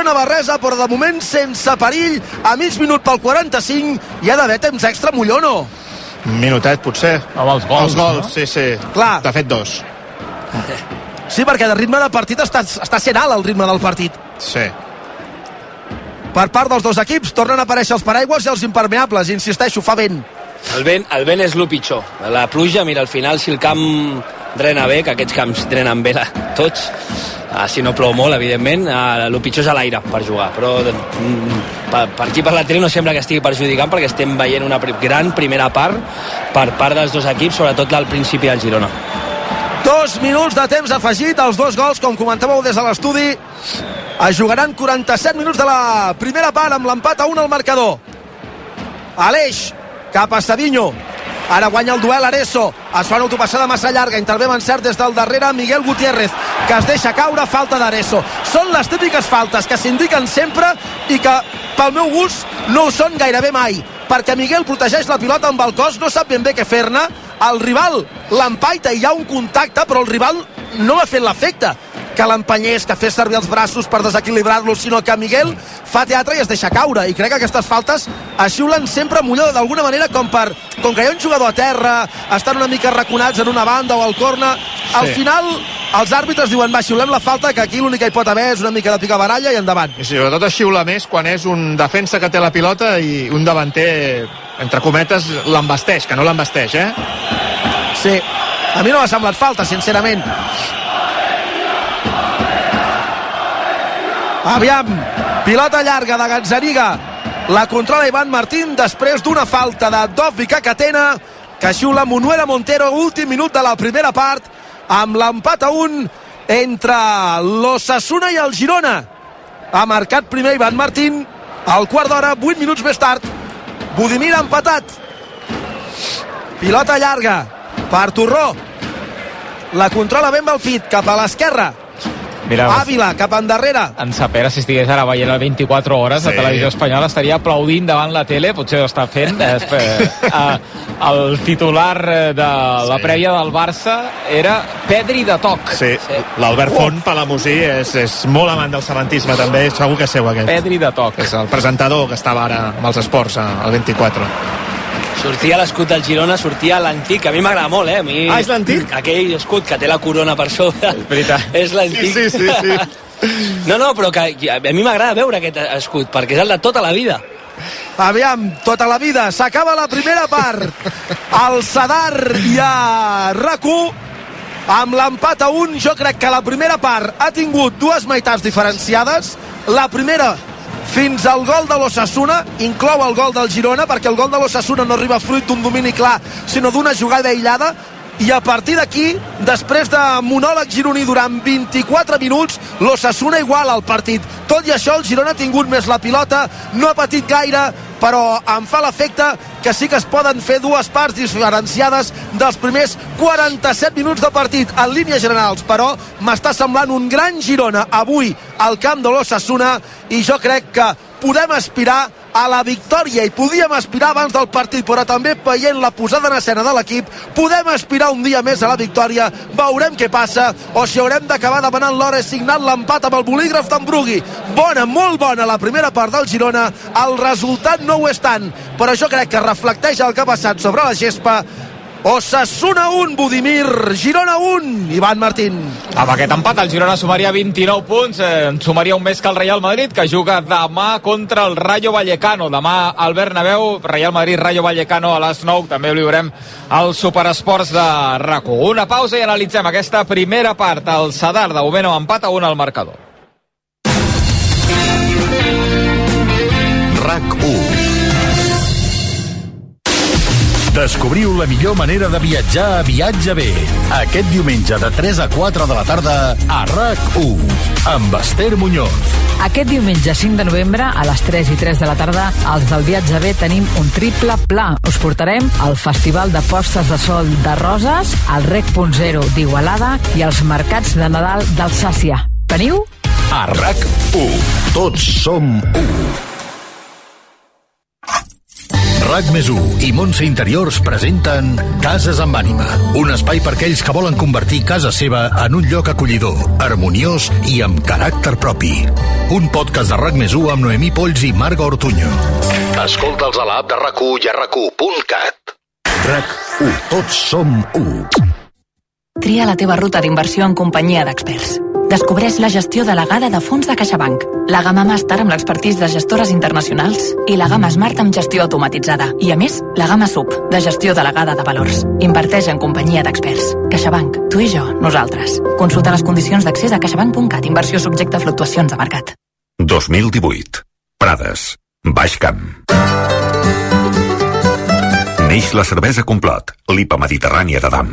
possessió navarresa, però de moment sense perill, a mig minut pel 45, hi ha d'haver temps extra, Mollono. Un minutet, potser. Amb els gols, Els gols, no? sí, sí. Clar. De fet, dos. Sí, perquè de ritme de partit està, està sent alt el ritme del partit. Sí. Per part dels dos equips tornen a aparèixer els paraigües i els impermeables, insisteixo, fa vent. El vent, el vent és el pitjor. La pluja, mira, al final, si el camp drena bé, que aquests camps drenen bé la, tots, ah, si no plou molt, evidentment, ah, el pitjor és a l'aire per jugar. Però mm, per, per aquí per la tele no sembla que estigui perjudicant perquè estem veient una pri- gran primera part per part dels dos equips, sobretot al principi del Girona. Dos minuts de temps afegit, els dos gols, com comentàveu des de l'estudi, es jugaran 47 minuts de la primera part amb l'empat a 1 al marcador. Aleix, cap a Savinho, ara guanya el duel Areso, es fa una autopassada massa llarga, intervé amb encert des del darrere Miguel Gutiérrez, que es deixa caure, falta d'Areso. Són les típiques faltes que s'indiquen sempre i que, pel meu gust, no ho són gairebé mai, perquè Miguel protegeix la pilota amb el cos, no sap ben bé què fer-ne, el rival l'empaita i hi ha un contacte, però el rival no ha fet l'efecte que l'empenyés, que fes servir els braços per desequilibrar-lo, sinó que Miguel fa teatre i es deixa caure. I crec que aquestes faltes es xiulen sempre millor d'alguna manera com per com que hi ha un jugador a terra, estan una mica raconats en una banda o al corna, al Sí. final els àrbitres diuen va, xiulem la falta, que aquí l'únic que hi pot haver és una mica de picabaralla i endavant. I sobretot es xiula més quan és un defensa que té la pilota i un davanter, entre cometes, l'embasteix, que no l'embasteix, eh? Sí, a mi no m'ha semblat falta, sincerament. Aviam, pilota llarga de Gazzaniga. La controla Ivan Martín després d'una falta de Dovi Cacatena que xiula Monuera Montero, últim minut de la primera part, amb l'empat a un entre l'Ossassuna i el Girona. Ha marcat primer Ivan Martín, al quart d'hora, 8 minuts més tard. Budimir ha empatat. Pilota llarga per Torró. La controla ben Belpit, cap a l'esquerra. Mira, Àvila, cap endarrere. en Sapera, si estigués ara veient el 24 hores de Sí. televisió espanyola, estaria aplaudint davant la tele, potser ho està fent. Eh, eh, el titular eh, de la Sí. prèvia del Barça era Pedri de toc. Sí, l'Albert Font, Palamosí, és, és molt amant del sabantisme, també, segur que seu aquest. Pedri de toc. És el presentador que estava ara amb els esports eh, al 24. Sortia l'escut del Girona, sortia l'antic, a mi m'agrada molt, eh? A mi, Ah, és l'antic? Aquell escut que té la corona per sobre. És veritat. és l'antic. Sí, sí, sí, sí. No, no, però que, que a mi m'agrada veure aquest escut, perquè és el de tota la vida. Aviam, tota la vida. S'acaba la primera part. El Sadar i a RAC1 amb l'empat a un, jo crec que la primera part ha tingut dues meitats diferenciades. La primera fins al gol de l'Ossassuna, inclou el gol del Girona, perquè el gol de l'Ossassuna no arriba fruit d'un domini clar, sinó d'una jugada aïllada, i a partir d'aquí, després de monòleg gironí durant 24 minuts, l'Ossassuna iguala el partit. Tot i això, el Girona ha tingut més la pilota, no ha patit gaire, però em fa l'efecte que sí que es poden fer dues parts diferenciades dels primers 47 minuts de partit en línies generals, però m'està semblant un gran Girona avui al camp de l'Ossassuna i jo crec que podem aspirar a la victòria. I podíem aspirar abans del partit, però també veient la posada en escena de l'equip, podem aspirar un dia més a la victòria, veurem què passa, o si haurem d'acabar demanant l'hora signant l'empat amb el bolígraf d'en Brugui. Bona, molt bona la primera part del Girona, el resultat no ho és tant, però jo crec que reflecteix el que ha passat sobre la gespa, Osasuna 1, Budimir, Girona 1, Ivan Martín. Amb aquest empat el Girona sumaria 29 punts, eh, en sumaria un més que el Real Madrid, que juga demà contra el Rayo Vallecano. Demà al Bernabéu, Real Madrid, Rayo Vallecano a les 9. També li veurem al Superesports de rac Una pausa i analitzem aquesta primera part. El Sadar de moment empat a 1 al marcador. RAC 1 Descobriu la millor manera de viatjar a Viatge B. Aquest diumenge de 3 a 4 de la tarda a RAC1 amb Esther Muñoz. Aquest diumenge 5 de novembre a les 3 i 3 de la tarda els del Viatge B tenim un triple pla. Us portarem al Festival de Postes de Sol de Roses, al Rec.0 d'Igualada i als Mercats de Nadal d'Alsàcia. Veniu? A RAC1. Tots som 1. RAC més i Montse Interiors presenten Cases amb ànima, un espai per aquells que volen convertir casa seva en un lloc acollidor, harmoniós i amb caràcter propi. Un podcast de RAC més amb Noemí Polls i Marga Ortuño. Escolta'ls a l'app de RAC1 i a RAC1.cat. RAC1, tots som 1. Tria la teva ruta d'inversió en companyia d'experts. Descobreix la gestió delegada de fons de CaixaBank, la gamma Master amb l'expertís de gestores internacionals i la gamma Smart amb gestió automatitzada. I a més, la gamma Sub, de gestió delegada de valors. Inverteix en companyia d'experts. CaixaBank, tu i jo, nosaltres. Consulta les condicions d'accés a caixabank.cat. Inversió subjecte a fluctuacions de mercat. 2018. Prades. Baix Camp. Neix la cervesa Complot, l'IPA mediterrània d'Adam.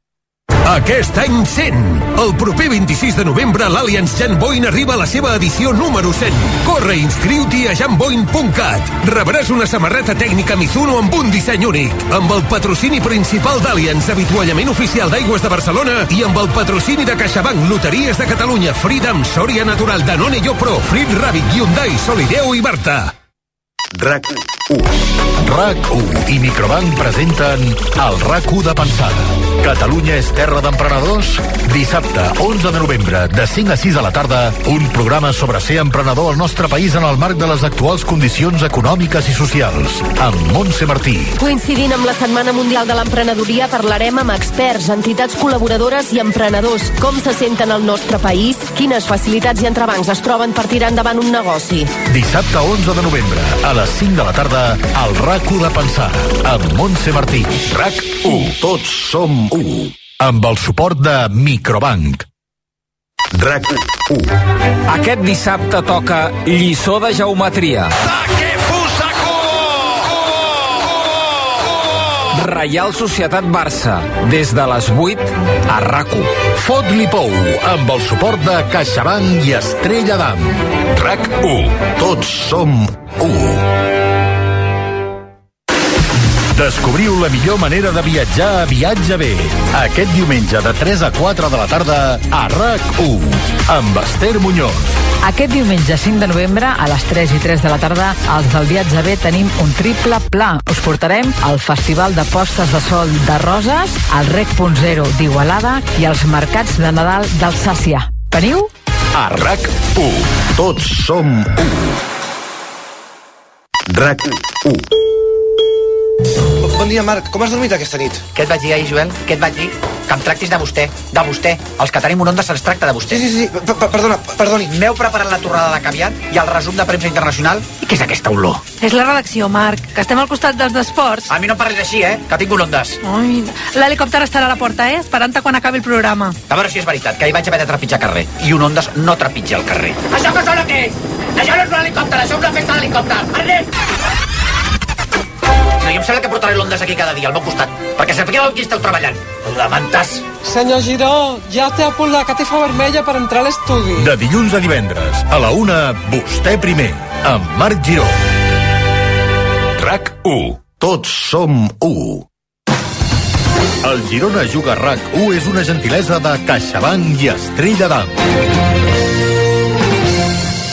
Aquest any 100! El proper 26 de novembre l'Allianz Jan Boyne arriba a la seva edició número 100. Corre i inscriu-t'hi a janboyne.cat. Rebràs una samarreta tècnica Mizuno amb un disseny únic, amb el patrocini principal d'Allianz, avituallament oficial d'Aigües de Barcelona i amb el patrocini de CaixaBank, Loteries de Catalunya, Freedom, Soria Natural, Danone Jo Pro, Frit Rabbit, Hyundai, Solideo i Barta. RAC1. RAC1 i Microbank presenten el RAC1 de pensada. Catalunya és terra d'emprenedors? Dissabte, 11 de novembre, de 5 a 6 de la tarda, un programa sobre ser emprenedor al nostre país en el marc de les actuals condicions econòmiques i socials. Amb Montse Martí. Coincidint amb la Setmana Mundial de l'Emprenedoria, parlarem amb experts, entitats col·laboradores i emprenedors. Com se senten al nostre país? Quines facilitats i entrebancs es troben per tirar endavant un negoci? Dissabte, 11 de novembre, a les 5 de la tarda, al RAC1 de Pensar, amb Montse Martí. RAC1. Tots som 1. Amb el suport de Microbank. RAC1. Aquest dissabte toca lliçó de geometria. Reial Societat Barça, des de les 8 a RAC1. Fot-li pou, amb el suport de CaixaBank i Estrella d'Am. RAC1. Tots som 1. Descobriu la millor manera de viatjar a Viatge B. Aquest diumenge de 3 a 4 de la tarda a RAC1 amb Esther Muñoz. Aquest diumenge 5 de novembre a les 3 i 3 de la tarda als del Viatge B tenim un triple pla. Us portarem al Festival de Postes de Sol de Roses, al Rec.0 d'Igualada i als mercats de Nadal d'Alsàcia. Veniu? A RAC1. Tots som 1. RAC1. Bon dia, Marc. Com has dormit aquesta nit? Què et vaig dir ahir, Joel? Què et vaig dir? Que em tractis de vostè. De vostè. Els que tenim un onda se'ls tracta de vostè. Sí, sí, sí. P Perdona, perdoni. M'heu preparat la torrada de caviar i el resum de premsa internacional? I què és aquesta olor? És la redacció, Marc, que estem al costat dels d'esports. A mi no em parlis així, eh? Que tinc un ondes. L'helicòpter estarà a la porta, eh? Esperant-te quan acabi el programa. A veure si és veritat, que hi vaig haver de trepitjar carrer. I un ondes no trepitja el carrer. Això que sona què és? Això no és un helicòpter, això és una festa d'helicòpter. Anem! Jo em sembla que portaré l'ondes aquí cada dia, al meu costat, perquè sapigueu amb qui esteu treballant. La mantes. Senyor Giró, ja té a punt la catifa vermella per entrar a l'estudi. De dilluns a divendres, a la una, vostè primer, amb Marc Giró. RAC 1. Tots som 1. El Girona Juga RAC 1 és una gentilesa de CaixaBank i Estrella d'Am.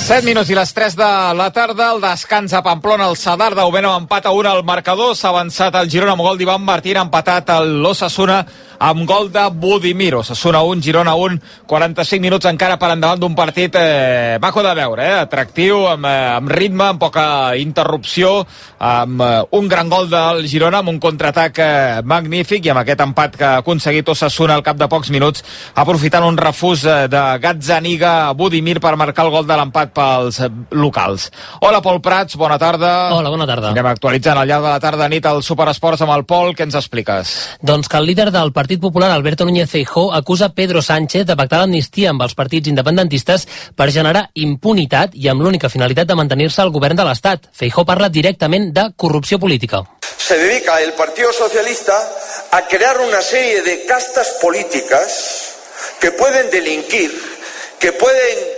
7 minuts i les 3 de la tarda, el descans a Pamplona, el Sadar d'Aubeno empat a 1 al marcador, s'ha avançat el Girona amb gol d'Ivan Martín, empatat l'Ossassuna amb gol de Budimiro. Osasuna 1, Girona 1, 45 minuts encara per endavant d'un partit eh, maco de veure, eh, atractiu, amb, eh, amb ritme, amb poca interrupció, amb eh, un gran gol del Girona, amb un contraatac eh, magnífic i amb aquest empat que ha aconseguit Osasuna al cap de pocs minuts, aprofitant un refús eh, de Gazzaniga Budimir per marcar el gol de l'empat pels eh, locals. Hola, Pol Prats, bona tarda. Hola, bona tarda. Anem actualitzant al llarg de la tarda nit al Superesports amb el Pol. Què ens expliques? Doncs que el líder del Partit Popular, Alberto Núñez Feijó, acusa Pedro Sánchez de pactar l'amnistia amb els partits independentistes per generar impunitat i amb l'única finalitat de mantenir-se al govern de l'Estat. Feijó parla directament de corrupció política. Se dedica el Partido Socialista a crear una serie de castas políticas que pueden delinquir, que pueden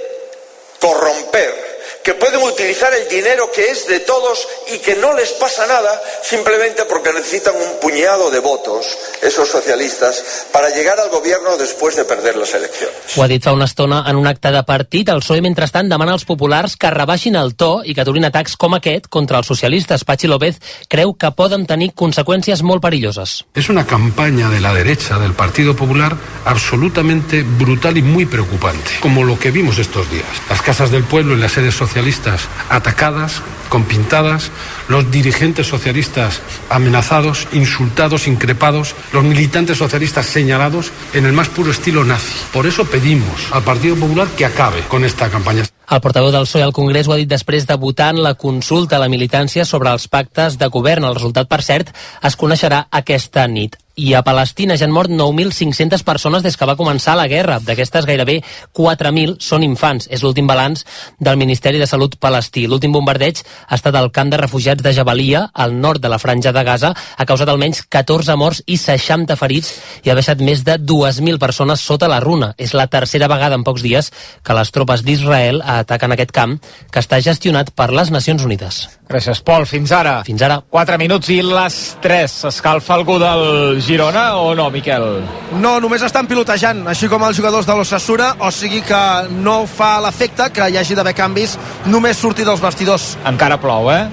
corromper, que pueden utilizar el dinero que es de todos y que no les pasa nada simplemente porque necesitan un puñado de votos, esos socialistas, para llegar al gobierno después de perder las elecciones. Ho ha dit fa una estona en un acte de partit. El PSOE, mentrestant, demana als populars que rebaixin el to i que aturin atacs com aquest contra els socialistes. Pachi López creu que poden tenir conseqüències molt perilloses. Es una campaña de la derecha del Partido Popular absolutamente brutal y muy preocupante, como lo que vimos estos días. Las casas del pueblo y las sedes socialistas atacadas, con pintadas, los dirigentes socialistas amenazados, insultados, increpados, los militantes socialistas señalados en el más puro estilo nazi. Por eso pedimos al Partido Popular que acabe con esta campaña. El portaveu del PSOE al Congrés ho ha dit després de votar en la consulta a la militància sobre els pactes de govern. El resultat, per cert, es coneixerà aquesta nit. I a Palestina ja han mort 9.500 persones des que va començar la guerra. D'aquestes, gairebé 4.000 són infants. És l'últim balanç del Ministeri de Salut palestí. L'últim bombardeig ha estat al camp de refugiats de Jabalia, al nord de la franja de Gaza. Ha causat almenys 14 morts i 60 ferits i ha deixat més de 2.000 persones sota la runa. És la tercera vegada en pocs dies que les tropes d'Israel ataquen aquest camp que està gestionat per les Nacions Unides. Gràcies, Pol. Fins ara. Fins ara. 4 minuts i les 3. S'escalfa algú del Girona o no, Miquel? No, només estan pilotejant, així com els jugadors de l'Ossassura, o sigui que no fa l'efecte que hi hagi d'haver canvis només sortir dels vestidors. Encara plou, eh?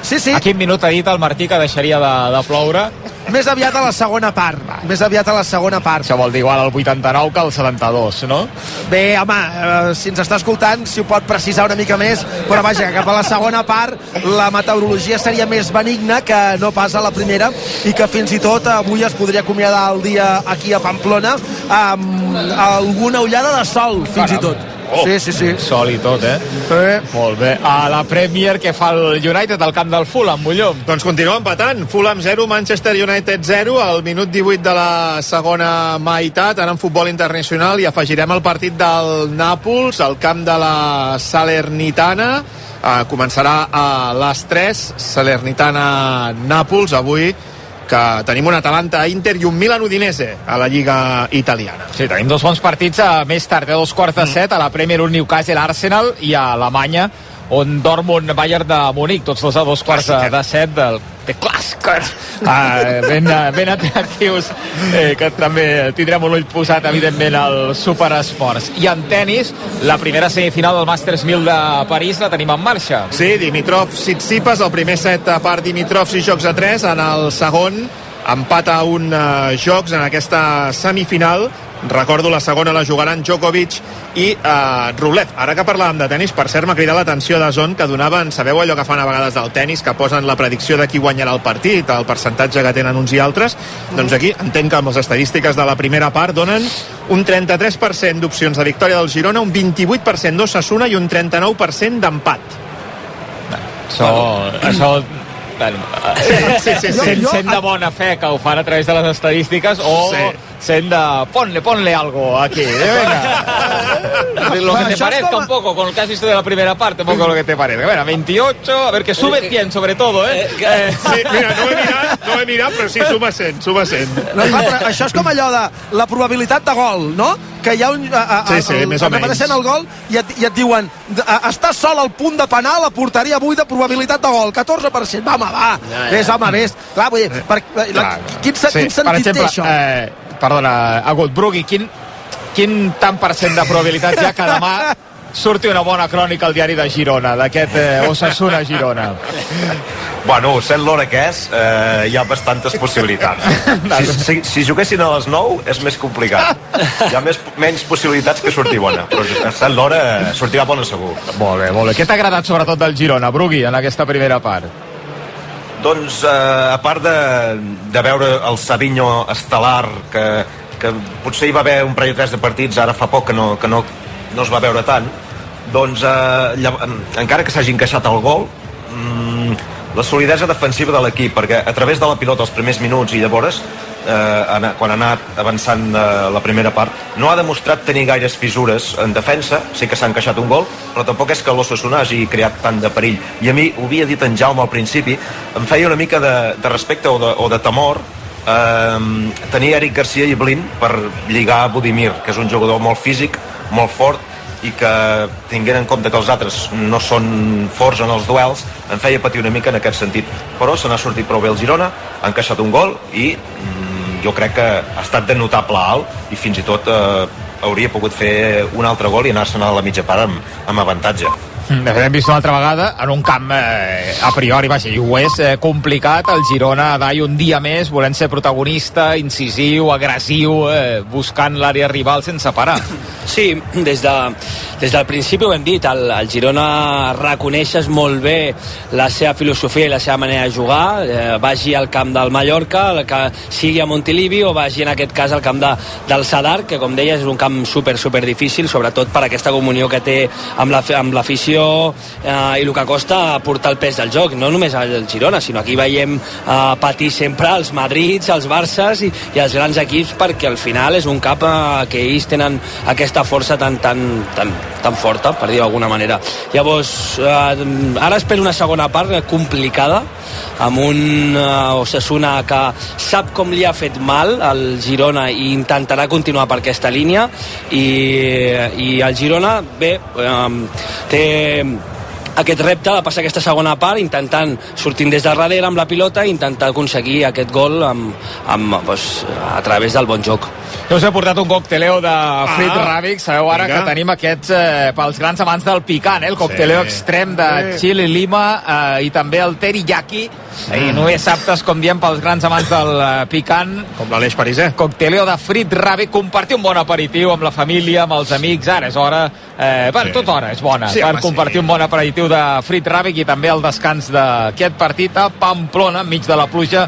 Sí, sí. A quin minut ha dit el Martí que deixaria de, de ploure? Més aviat a la segona part. Més aviat a la segona part. Això vol dir igual al 89 que al 72, no? Bé, home, eh, si ens està escoltant, si ho pot precisar una mica més, però vaja, cap a la segona part la meteorologia seria més benigna que no pas a la primera i que fins i tot avui es podria acomiadar el dia aquí a Pamplona amb alguna ullada de sol, fins i tot. Oh, sí, sí, sí. Sol i tot, eh? Eh. Molt bé. A la Premier, que fa el United al camp del Fulham, Molló? Doncs continua empatant. Fulham 0, Manchester United 0, al minut 18 de la segona meitat, ara en futbol internacional, i afegirem el partit del Nàpols, al camp de la Salernitana. Uh, començarà a les 3, Salernitana-Nàpols, avui que tenim un Atalanta-Inter i un Milan-Udinese a la Lliga Italiana. Sí, tenim dos bons partits a més tard, a dos quarts de set, a la Premier un Newcastle-Arsenal i a Alemanya on Dortmund Bayern de Munic, tots dos a dos quarts de, de set del de clàssic ah, ben, ben atractius eh, que també tindrem un ull posat evidentment al Superesports. I en tennis, la primera semifinal del Masters 1000 de París la tenim en marxa. Sí, Dimitrov Tsitsipas el primer set a part Dimitrov i jocs a 3 en el segon empat a un uh, jocs en aquesta semifinal recordo la segona la jugaran Djokovic i uh, Rublev. Ara que parlàvem de tennis, per cert, m'ha cridat l'atenció de Zon que donaven, sabeu allò que fan a vegades del tennis, que posen la predicció de qui guanyarà el partit, el percentatge que tenen uns i altres, doncs aquí entenc que amb les estadístiques de la primera part donen un 33% d'opcions de victòria del Girona, un 28% d'Ossassuna i un 39% d'empat. Això, això bueno, Sí, sí, sí, sí. Sent, sent de bona fe que ho fan a través de les estadístiques o Sí. Sent de ponle, ponle algo aquí, eh, venga. Lo que te parezca un poco, con el que has visto de la primera parte, un poco lo que te parezca. Bueno, 28, a ver que sube 100 sobre todo, eh. Eh, Sí, mira, no he mirat, no he mirat, però sí, suma 100, suma 100. No, clar, però això és com allò de la probabilitat de gol, no? Que hi ha un... A, a, Sí, sí, el, més o menys. el gol i et, i et diuen està sol al punt de penal, a porteria buida, probabilitat de gol, 14%. Va, home, va, Ja, ja. vés, home, vés. Clar, vull dir, per, la, Clar. quin, quin sentit per exemple, té això? Eh, perdona, Agut, Brugui, quin, quin tant per cent de probabilitat hi ha que demà surti una bona crònica al diari de Girona, d'aquest eh, Osasuna Girona. Bueno, sent l'hora que és, eh, hi ha bastantes possibilitats. Si, si, si juguessin a les 9 és més complicat. Hi ha més, menys possibilitats que sortir bona, però sent l'hora eh, sortirà bona segur. Molt bé, molt bé. Què t'ha agradat sobretot del Girona, Brugui, en aquesta primera part? Doncs, eh, a part de, de veure el Savinho estel·lar, que, que potser hi va haver un parell o tres de partits, ara fa poc que no, que no, no es va veure tant, doncs, eh, llav- encara que s'hagi encaixat el gol, mm, la solidesa defensiva de l'equip, perquè a través de la pilota els primers minuts i llavors, eh, quan ha anat avançant eh, la primera part, no ha demostrat tenir gaires fissures en defensa, sí que s'ha encaixat un gol, però tampoc és que l'Ossassuna hagi creat tant de perill. I a mi, ho havia dit en Jaume al principi, em feia una mica de, de respecte o de, o de temor eh, tenir Eric Garcia i Blin per lligar a Budimir, que és un jugador molt físic, molt fort, i que tinguent en compte que els altres no són forts en els duels em feia patir una mica en aquest sentit però se n'ha sortit prou bé el Girona ha encaixat un gol i mm, jo crec que ha estat de notable alt i fins i tot eh, hauria pogut fer un altre gol i anar-se'n a la mitja part amb, amb avantatge De fet, hem vist una altra vegada en un camp eh, a priori, vaja, i ho és eh, complicat, el Girona d'ahir un dia més, volent ser protagonista, incisiu, agressiu, eh, buscant l'àrea rival sense parar. Sí, des, de, des del principi ho hem dit, el, el Girona reconeixes molt bé la seva filosofia i la seva manera de jugar, eh, vagi al camp del Mallorca, el que sigui a Montilivi o vagi en aquest cas al camp de, del Sadar, que com deies és un camp super, super difícil, sobretot per aquesta comunió que té amb la- amb l'afició eh, i el que costa portar el pes del joc, no només al Girona, sinó aquí veiem eh, patir sempre els Madrids, els Barces i, i els grans equips perquè al final és un cap eh, que ells tenen aquesta força tan, tan, tan, tan forta, per dir-ho d'alguna manera. Llavors, eh, ara espero una segona part complicada, amb un uh, Osasuna que sap com li ha fet mal al Girona i intentarà continuar per aquesta línia i, i el Girona bé, um, té aquest repte de passar aquesta segona part intentant sortint des de darrere amb la pilota i intentar aconseguir aquest gol amb, amb, doncs, a través del bon joc Jo us he portat un cocteleo de Frit Ah, Ràbic. Sabeu ara vinga. que tenim aquests eh, pels grans amants del picant, eh? el cocteleo Sí. extrem de Sí. chili lima eh, i també el teriyaki. I només aptes, com diem, pels grans amants del eh, picant. Com l'Aleix Pariser. Cocteleo de Frit Ràbic, compartir un bon aperitiu amb la família, amb els amics. Ara és hora, eh, per Sí. tota hora és bona, Sí, per home, compartir sí. un bon aperitiu de Frit Ràbic i també el descans d'aquest partit a Pamplona, enmig de la pluja,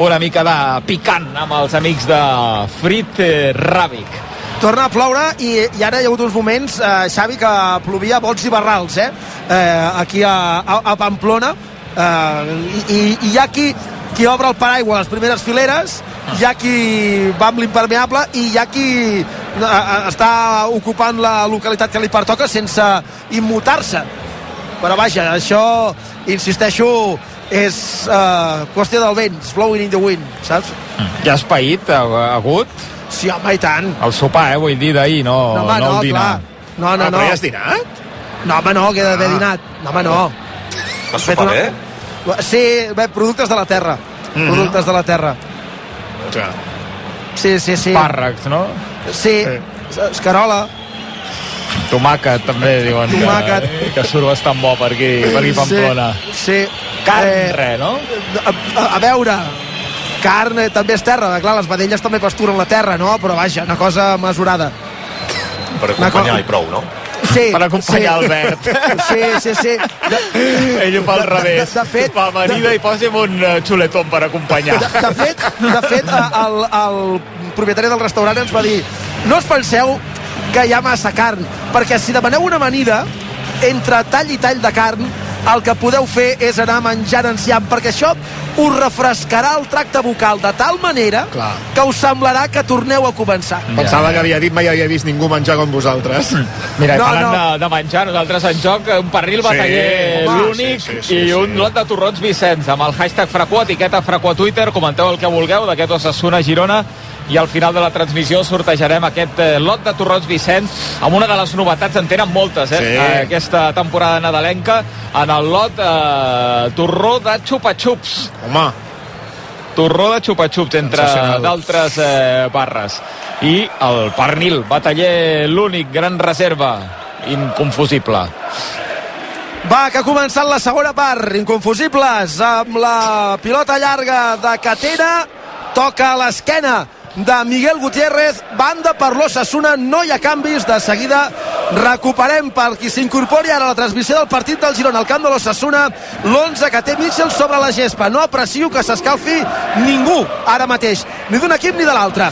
una mica de picant amb els amics de Frit Ràbic. Torna a ploure i, i ara hi ha hagut uns moments, eh, Xavi, que plovia bots i barrals, eh? eh aquí a, a, a Pamplona. Eh, i, i, I hi ha qui, qui obre el paraigua a les primeres fileres, hi ha qui va amb l'impermeable i hi ha qui eh, eh, està ocupant la localitat que li pertoca sense immutar-se. Però vaja, això, insisteixo, és uh, qüestió del vent, it's blowing in the wind, saps? Ja has paït, hagut? Sí, home, i tant. El sopar, eh, vull dir, d'ahir, no, No, home, no, no, el dinar. clar. No, no, Ah, no. però ja has dinat? No, home, no, que he d'haver Ah. dinat. No, home, no. Vas sopar una- bé? Sí, bé, productes de la terra. Mhm. Productes de la terra. Ja. Sí, sí, sí. Espàrrecs, no? Sí, escarola. Tomàquet, també, diuen Tomàquet. que, que surt bastant bo per aquí, per aquí a Pamplona. Sí. sí. Carn, Eh, res, no? a, a, a veure, carn eh, també és terra. Clar, les vedelles també pasturen la terra, no? Però vaja, una cosa mesurada. Per acompanyar i prou, no? Sí, Per acompanyar sí. Albert. Sí, sí, sí. De, Ell ho fa al revés. de, de fet, fa amanida i posi'm un eh, xuletón per acompanyar. De, de fet, de fet el, el propietari del restaurant ens va dir no us penseu que hi ha massa carn, perquè si demaneu una amanida, entre tall i tall de carn, el que podeu fer és anar menjant enciam, perquè això us refrescarà el tracte bucal de tal manera Clar. que us semblarà que torneu a començar. Pensava que havia dit mai havia vist ningú menjar com vosaltres. Mira, No, parlant no. De, de menjar, nosaltres en joc un pernil Sí, bataller l'únic sí, sí, sí, i sí. un lot de torrons Vicenç amb el hashtag Fracó, etiqueta Fracó a Twitter, comenteu el que vulgueu d'aquest Osasuna Girona i al final de la transmissió sortejarem aquest eh, lot de torrons Vicenç amb una de les novetats, en tenen moltes, eh? Sí. Aquesta temporada nadalenca en el lot eh, torró de xupa-xups Home, torró de xupa-xups entre d'altres eh, barres. I el pernil, bataller l'únic, gran reserva inconfusible. Va, que ha començat la segona part, inconfusibles, amb la pilota llarga de Catena, toca a l'esquena de Miguel Gutiérrez, banda per l'Ossassuna, no hi ha canvis, de seguida recuperem per qui s'incorpori ara a la transmissió del partit del Girona al camp de l'Ossassuna, l'11 que té Mitchell sobre la gespa, no aprecio que s'escalfi ningú ara mateix, ni d'un equip ni de l'altre.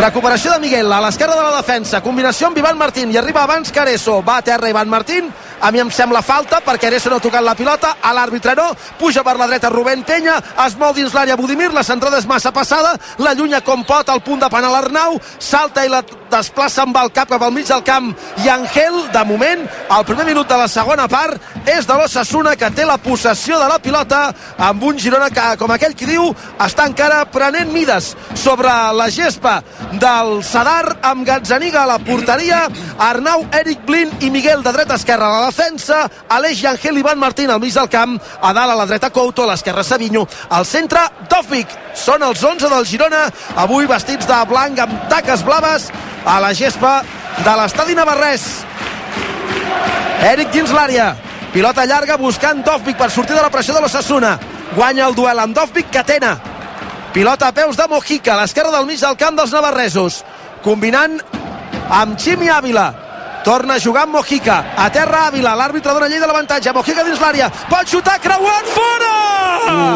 Recuperació de Miguel a l'esquerra de la defensa. Combinació amb Ivan Martín i arriba abans que Areso. Va a terra Ivan Martín. A mi em sembla falta perquè Areso no ha tocat la pilota. A l'àrbitre no. Puja per la dreta Rubén Penya. Es mou dins l'àrea Budimir. La centrada és massa passada. La llunya com pot al punt de penal Arnau. Salta i la desplaça amb el cap cap al mig del camp i Angel, de moment, al primer minut de la segona part, és de l'Ossassuna que té la possessió de la pilota amb un Girona que, com aquell qui diu, està encara prenent mides sobre la gespa del Sadar amb Gazzaniga a la porteria, Arnau, Eric Blin i Miguel de dreta a esquerra a la defensa, Aleix i Angel Ivan Martín al mig del camp, a dalt a la dreta Couto, a l'esquerra Savinho, al centre Dovvik. Són els 11 del Girona, avui vestits de blanc amb taques blaves a la gespa de l'estadi Navarrès. Eric dins l'àrea. Pilota llarga buscant Dovvik per sortir de la pressió de l'Ossassuna. Guanya el duel amb Dovvik Catena. Pilota a peus de Mojica, a l'esquerra del mig del camp dels navarresos. Combinant amb Ximi Ávila. Torna a jugar amb Mojica. A terra Ávila, l'àrbitre dona llei de l'avantatge. Mojica dins l'àrea. Pot xutar, creuat, fora!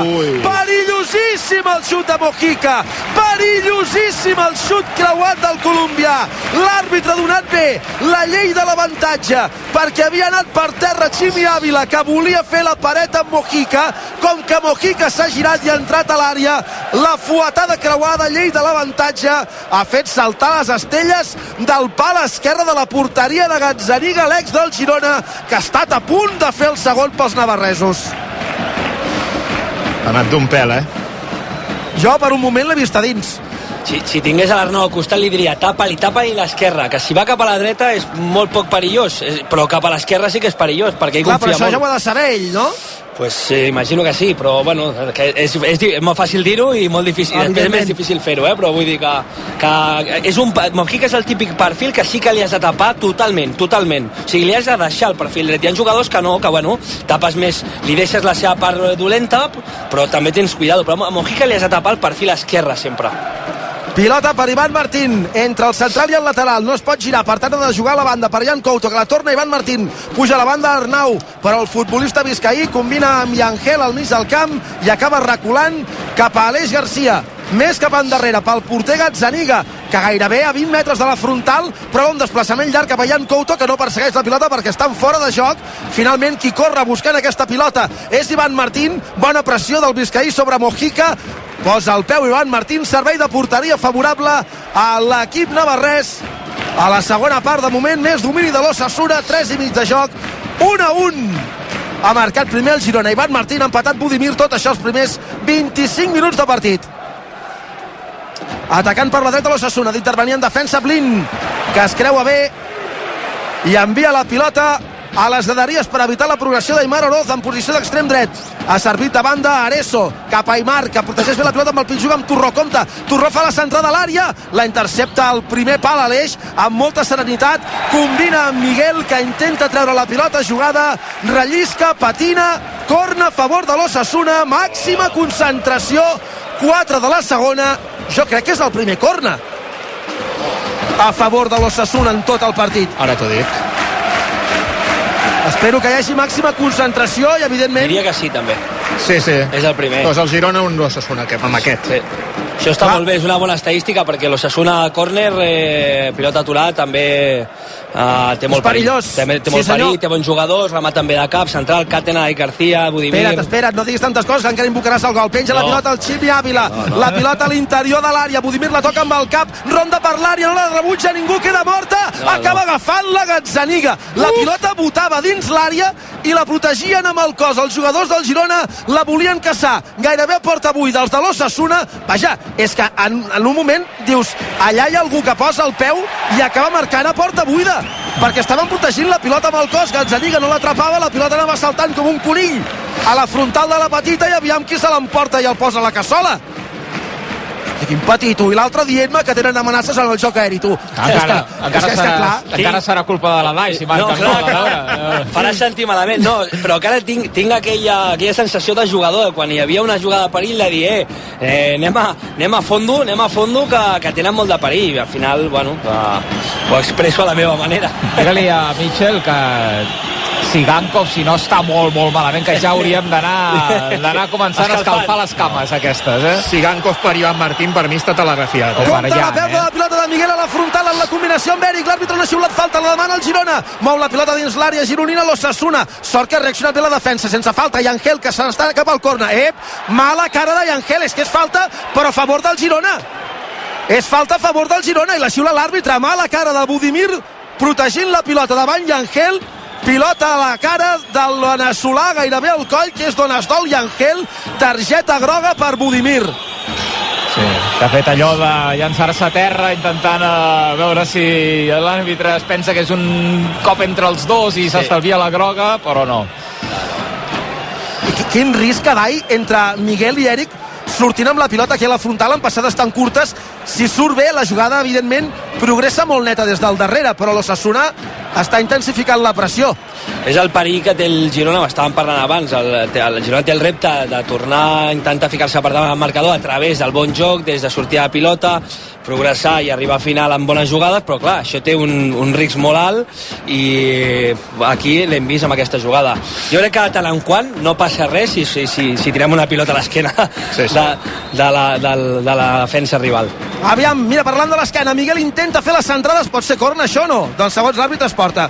Ui. Perillosíssim el xut de Mojica. Perillosíssim el xut creuat del colombià. L'àrbitre ha donat bé la llei de l'avantatge perquè havia anat per terra Ximi Ávila que volia fer la paret amb Mojica. Com que Mojica s'ha girat i ha entrat a l'àrea, la fuetada creuada, llei de l'avantatge, ha fet saltar les estelles del pal esquerre de la porteria de Gazzaniga, l'ex del Girona, que ha estat a punt de fer el segon pels navarresos. Ha anat d'un pèl, eh? Jo per un moment l'he vist a dins. Si, si tingués a l'Arnau al costat li diria tapa-li, tapa-li l'esquerra, que si va cap a la dreta és molt poc perillós, eh, però cap a l'esquerra sí que és perillós, perquè ell Clar, però confia això ja molt. ho ha de saber ell, no? Pues sí, imagino que sí, però bueno, que és, és, és molt fàcil dir-ho i molt difícil, després és més difícil fer-ho, eh? però vull dir que, que és un, Mojica és el típic perfil que sí que li has de tapar totalment, totalment. O sigui, li has de deixar el perfil dret. Hi ha jugadors que no, que bueno, tapes més, li deixes la seva part dolenta, però també tens cuidado. Però a Mojica li has de tapar el perfil esquerre sempre. Pilota per Ivan Martín, entre el central i el lateral, no es pot girar, per tant ha de jugar a la banda per Jan Couto, que la torna Ivan Martín, puja a la banda Arnau, però el futbolista viscaí combina amb Yangel al mig del camp i acaba reculant cap a Aleix Garcia, més cap endarrere pel porter Gazzaniga, que gairebé a 20 metres de la frontal, però un desplaçament llarg cap a Jan Couto, que no persegueix la pilota perquè estan fora de joc. Finalment, qui corre buscant aquesta pilota és Ivan Martín, bona pressió del Vizcaí sobre Mojica, posa el peu Ivan Martín, servei de porteria favorable a l'equip navarrès. A la segona part de moment més domini de l'Ossassura 3 i mig de joc 1 a 1 ha marcat primer el Girona. Ivan Martín ha empatat Budimir tot això els primers 25 minuts de partit atacant per la dreta l'Ossassuna d'intervenir en defensa Blin que es creua bé i envia la pilota a les graderies per evitar la progressió d'Aimar Oroz en posició d'extrem dret. Ha servit de banda Areso, cap a Aimar, que protegeix bé la pilota amb el pitjug amb Torró. Compte, Torró fa la centrada a l'àrea, la intercepta el primer pal a l'eix amb molta serenitat, combina amb Miguel, que intenta treure la pilota jugada, rellisca, patina, corna a favor de l'Ossassuna, màxima concentració, 4 de la segona, jo crec que és el primer corna a favor de l'Ossassuna en tot el partit. Ara t'ho dic. Espero que hi hagi màxima concentració i, evidentment... Diria que sí, també. Sí, sí. És el primer. Doncs el Girona un l'Ossassuna, que amb aquest. Sí. Això està molt bé, és una bona estadística perquè l'Ossassuna a córner, eh, pilota aturat, també eh, té molt perillós. perill. Té, té Sí, molt senyor. perill, té bons jugadors, rematen bé de cap, central, Càtena i García, Budimir... Espera't, espera't, no diguis tantes coses, que encara invocaràs el gol. Penja la No. pilota al Ximi Ávila. No, no. La pilota a l'interior de l'àrea. Budimir la toca amb el cap. Ronda per l'àrea, no la rebutja ningú, queda morta. No, Acaba no. agafant la Gazzaniga. La pilota botava dins l'àrea i la protegien amb el cos. Els jugadors del Girona la volien caçar. Gairebé a porta buida. Els de l'Ossassuna, vaja, és que en, en un moment dius, allà hi ha algú que posa el peu i acaba marcant a porta buida perquè estaven protegint la pilota amb el cos. Gazzaniga no l'atrapava, la pilota anava saltant com un conill a la frontal de la petita i aviam qui se l'emporta i el posa a la cassola i quin petit, tu. I l'altre dient-me que tenen amenaces en el joc aeri, tu. Encara, és que, encara, és que, és que, serà, clar, encara serà culpa de la Dai si marca No, clar, veure. Farà sentir malament, no, però encara tinc, tinc aquella, aquella sensació de jugador, quan hi havia una jugada de perill, de dir, eh, eh anem, a, anem a fondo, anem a fondo, que, que tenen molt de perill, i al final, bueno, que, ho expresso a la meva manera. Digue-li a Mitchell que si Gankov, si no està molt, molt malament, que ja hauríem d'anar d'anar començant a escalfar les cames aquestes, eh? Si Gankov per Ivan Martín, per mi està telegrafiat. Per Compte la pèrdua de eh? la pilota de Miguel a la frontal en la combinació amb Eric. L'àrbitre no ha xiulat falta, la demana el Girona. Mou la pilota dins l'àrea gironina l'Ossassuna. Sort que ha reaccionat bé la defensa, sense falta. I Angel, que se n'està cap al corna. Ep, mala cara de Angel, és que és falta, però a favor del Girona. És falta a favor del Girona i la xiula l'àrbitre. Mà a la cara de Budimir protegint la pilota davant Llangel pilota a la cara del veneçolà gairebé al coll que és Donasdol Llangel targeta groga per Budimir Sí, que ha fet allò de llançar-se a terra intentant uh, veure si l'àrbitre es pensa que és un cop entre els dos i s'estalvia la groga, però no. I quin risc, Adai, entre Miguel i Eric sortint amb la pilota aquí a la frontal en passades tan curtes. Si surt bé la jugada evidentment progressa molt neta des del darrere però l'Ossassuna està intensificant la pressió. És el perill que té el Girona, estàvem parlant abans, el, el Girona té el repte de tornar a intentar ficar-se per davant del marcador a través del bon joc, des de sortir a la pilota, progressar i arribar a final amb bones jugades, però clar, això té un, un risc molt alt i aquí l'hem vist amb aquesta jugada. Jo crec que tant en quant no passa res si, si, si, si tirem una pilota a l'esquena sí, sí. de, de, la, de, de la defensa rival. Aviam, mira, parlant de l'esquena, Miguel intenta fer les centrades, pot ser corna això o no? Doncs segons l'àrbitre es porta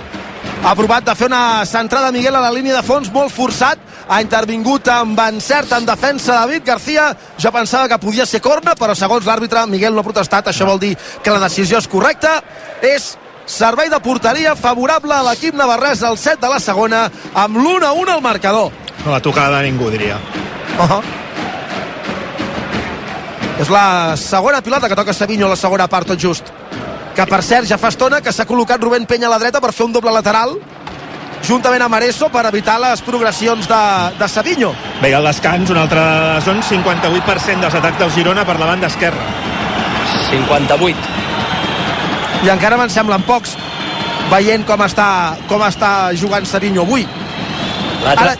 ha provat de fer una centrada Miguel a la línia de fons molt forçat ha intervingut amb encert en defensa David García, jo pensava que podia ser corna però segons l'àrbitre Miguel no ha protestat. Això vol dir que la decisió és correcta. És servei de porteria favorable a l'equip navarrès al set de la segona amb l'1-1 al marcador. No la tocada de ningú diria. Uh -huh. és la segona pilota que toca Savinho la segona part tot just. Que per cert ja fa estona que s'ha col·locat Rubén Penya a la dreta per fer un doble lateral juntament amb Areso per evitar les progressions de, de Savinho Bé, al descans, un altre zon 58% dels atacs del Girona per la banda esquerra. 58 i encara me'n semblen pocs veient com està, com està jugant Savinho avui. Ara,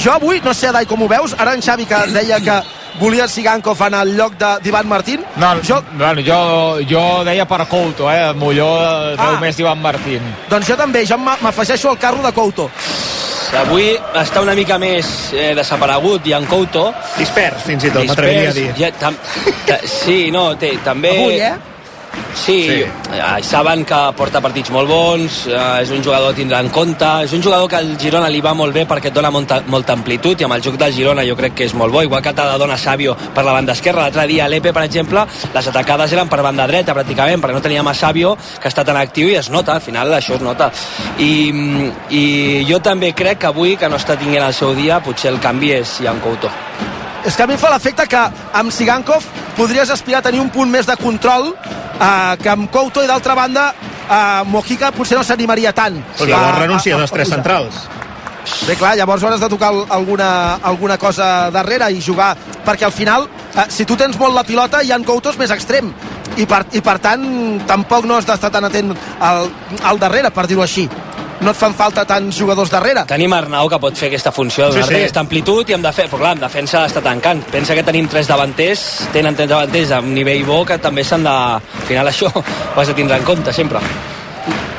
jo avui, no sé Adai com ho veus ara en Xavi que deia que volia Sigankov en el lloc d'Ivan Martín? No, jo... Bueno, jo, jo deia per Couto eh? Molló veu ah. més d'Ivan Martín. Doncs jo també, jo m'afegeixo al carro de Couto. Avui està una mica més eh, desaparegut i en Couto. Dispers fins i tot m'atreviria a dir. ja, tam, ta, sí, no, té, també avui eh Sí, sí. Eh, saben que porta partits molt bons, eh, és un jugador a tindre en compte, és un jugador que al Girona li va molt bé perquè et dona molta, molta amplitud i amb el joc del Girona jo crec que és molt bo, igual que t'ha de donar Sàvio per la banda esquerra. L'altre dia a l'Epe, per exemple, les atacades eren per banda dreta pràcticament, perquè no teníem a Sàvio que està tan actiu i es nota, al final això es nota. I, i jo també crec que avui, que no està tinguent el seu dia, potser el canvi és Jan Couto és que a mi fa l'efecte que amb Sigankov podries aspirar a tenir un punt més de control eh, que amb Couto i d'altra banda eh, Mojica potser no s'animaria tant. Pues llavors renuncia a, a, a, tres centrals. Bé, clar, llavors hauràs de tocar alguna, alguna cosa darrere i jugar, perquè al final, eh, si tu tens molt la pilota, hi ha Couto és més extrem, i per, i per tant tampoc no has d'estar tan atent al, al darrere, per dir-ho així no et fan falta tants jugadors darrere. Tenim Arnau que pot fer aquesta funció, donar sí, sí. aquesta amplitud i amb defensa, però clar, amb defensa està tancant. Pensa que tenim tres davanters, tenen tres davanters amb nivell bo que també s'han de... Al final això ho has de tindre en compte sempre.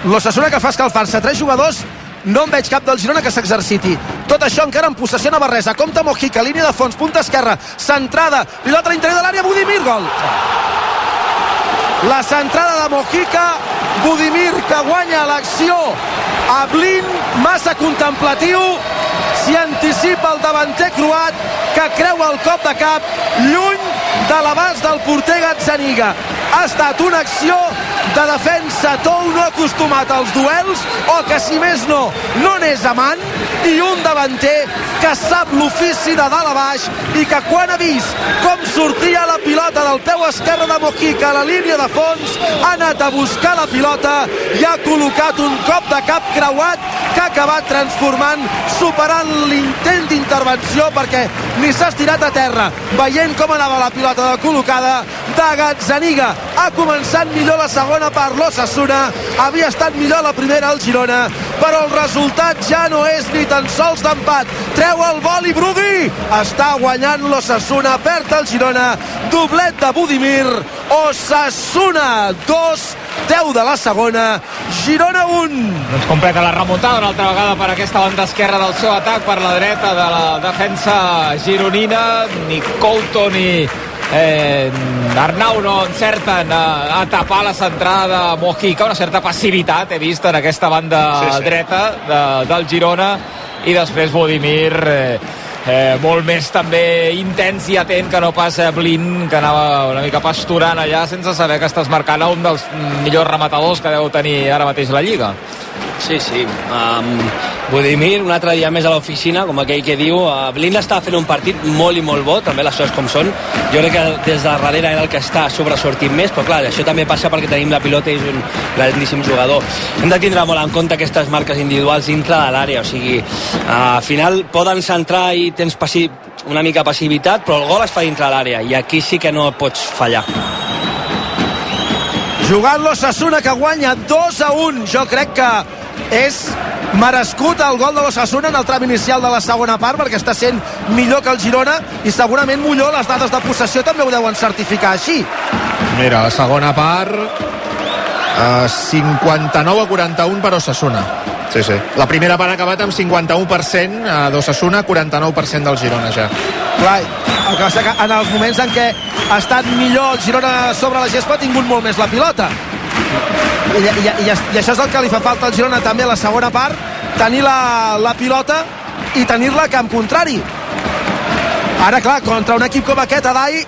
L'Ossassuna que fa escalfar-se tres jugadors no en veig cap del Girona que s'exerciti. Tot això encara en possessió Navarresa. Compte Mojica, línia de fons, punta esquerra, centrada, pilota a l'interior de l'àrea, Budimir, gol. La centrada de Mojica, Budimir que guanya l'acció a Blin, massa contemplatiu, s'hi anticipa el davanter croat que creu el cop de cap lluny de l'abast del porter Gazzaniga. Ha estat una acció de defensa Tou no acostumat als duels o que si més no, no n'és amant i un davanter que sap l'ofici de dalt a baix i que quan ha vist com sortia la pilota del peu esquerre de Mojica a la línia de fons ha anat a buscar la pilota i ha col·locat un cop de cap creuat que ha acabat transformant, superant l'intent d'intervenció perquè ni s'ha estirat a terra veient com anava la pilota de col·locada de Gazzaniga ha començat millor la segona per l'Ossassuna havia estat millor la primera al Girona però el resultat ja no és ni tan sols d'empat. Treu el vol i Brudi. Està guanyant l'Ossassuna perd el Girona. Doblet de Budimir. Ossassuna 2 10 de la segona. Girona 1 doncs completa la remuntada una altra vegada per aquesta banda esquerra del seu atac per la dreta de la defensa gironina. Ni Couto ni eh, Arnau no encerten a, a tapar la centrada de Mojica, una certa passivitat he vist en aquesta banda sí, sí. dreta de, del Girona i després Budimir eh, eh, molt més també intens i atent que no pas eh, Blin, que anava una mica pasturant allà sense saber que estàs marcant a un dels millors rematadors que deu tenir ara mateix la Lliga. Sí, sí. Um, Budimir, un altre dia més a l'oficina, com aquell que diu, uh, Blin estava fent un partit molt i molt bo, també les coses com són. Jo crec que des de darrere era el que està sobresortint més, però clar, això també passa perquè tenim la pilota i és un grandíssim jugador. Hem de tindre molt en compte aquestes marques individuals dintre de l'àrea, o sigui, uh, al final poden centrar i tens passi una mica passivitat, però el gol es fa dintre l'àrea i aquí sí que no pots fallar. Jugant l'Ossassuna que guanya 2 a 1. Jo crec que és merescut el gol de l'Ossassuna en el tram inicial de la segona part perquè està sent millor que el Girona i segurament millor les dades de possessió també ho deuen certificar així. Mira, la segona part uh, 59 a 41 per Osasuna sí, sí. la primera part ha acabat amb 51% uh, d'Osasuna 49% del Girona ja. Clar, el que que en els moments en què ha estat millor el Girona sobre la gespa ha tingut molt més la pilota. I, i, i, i això és el que li fa falta al Girona també a la segona part tenir la, la pilota i tenir-la a camp contrari. Ara clar, contra un equip com aquest Adai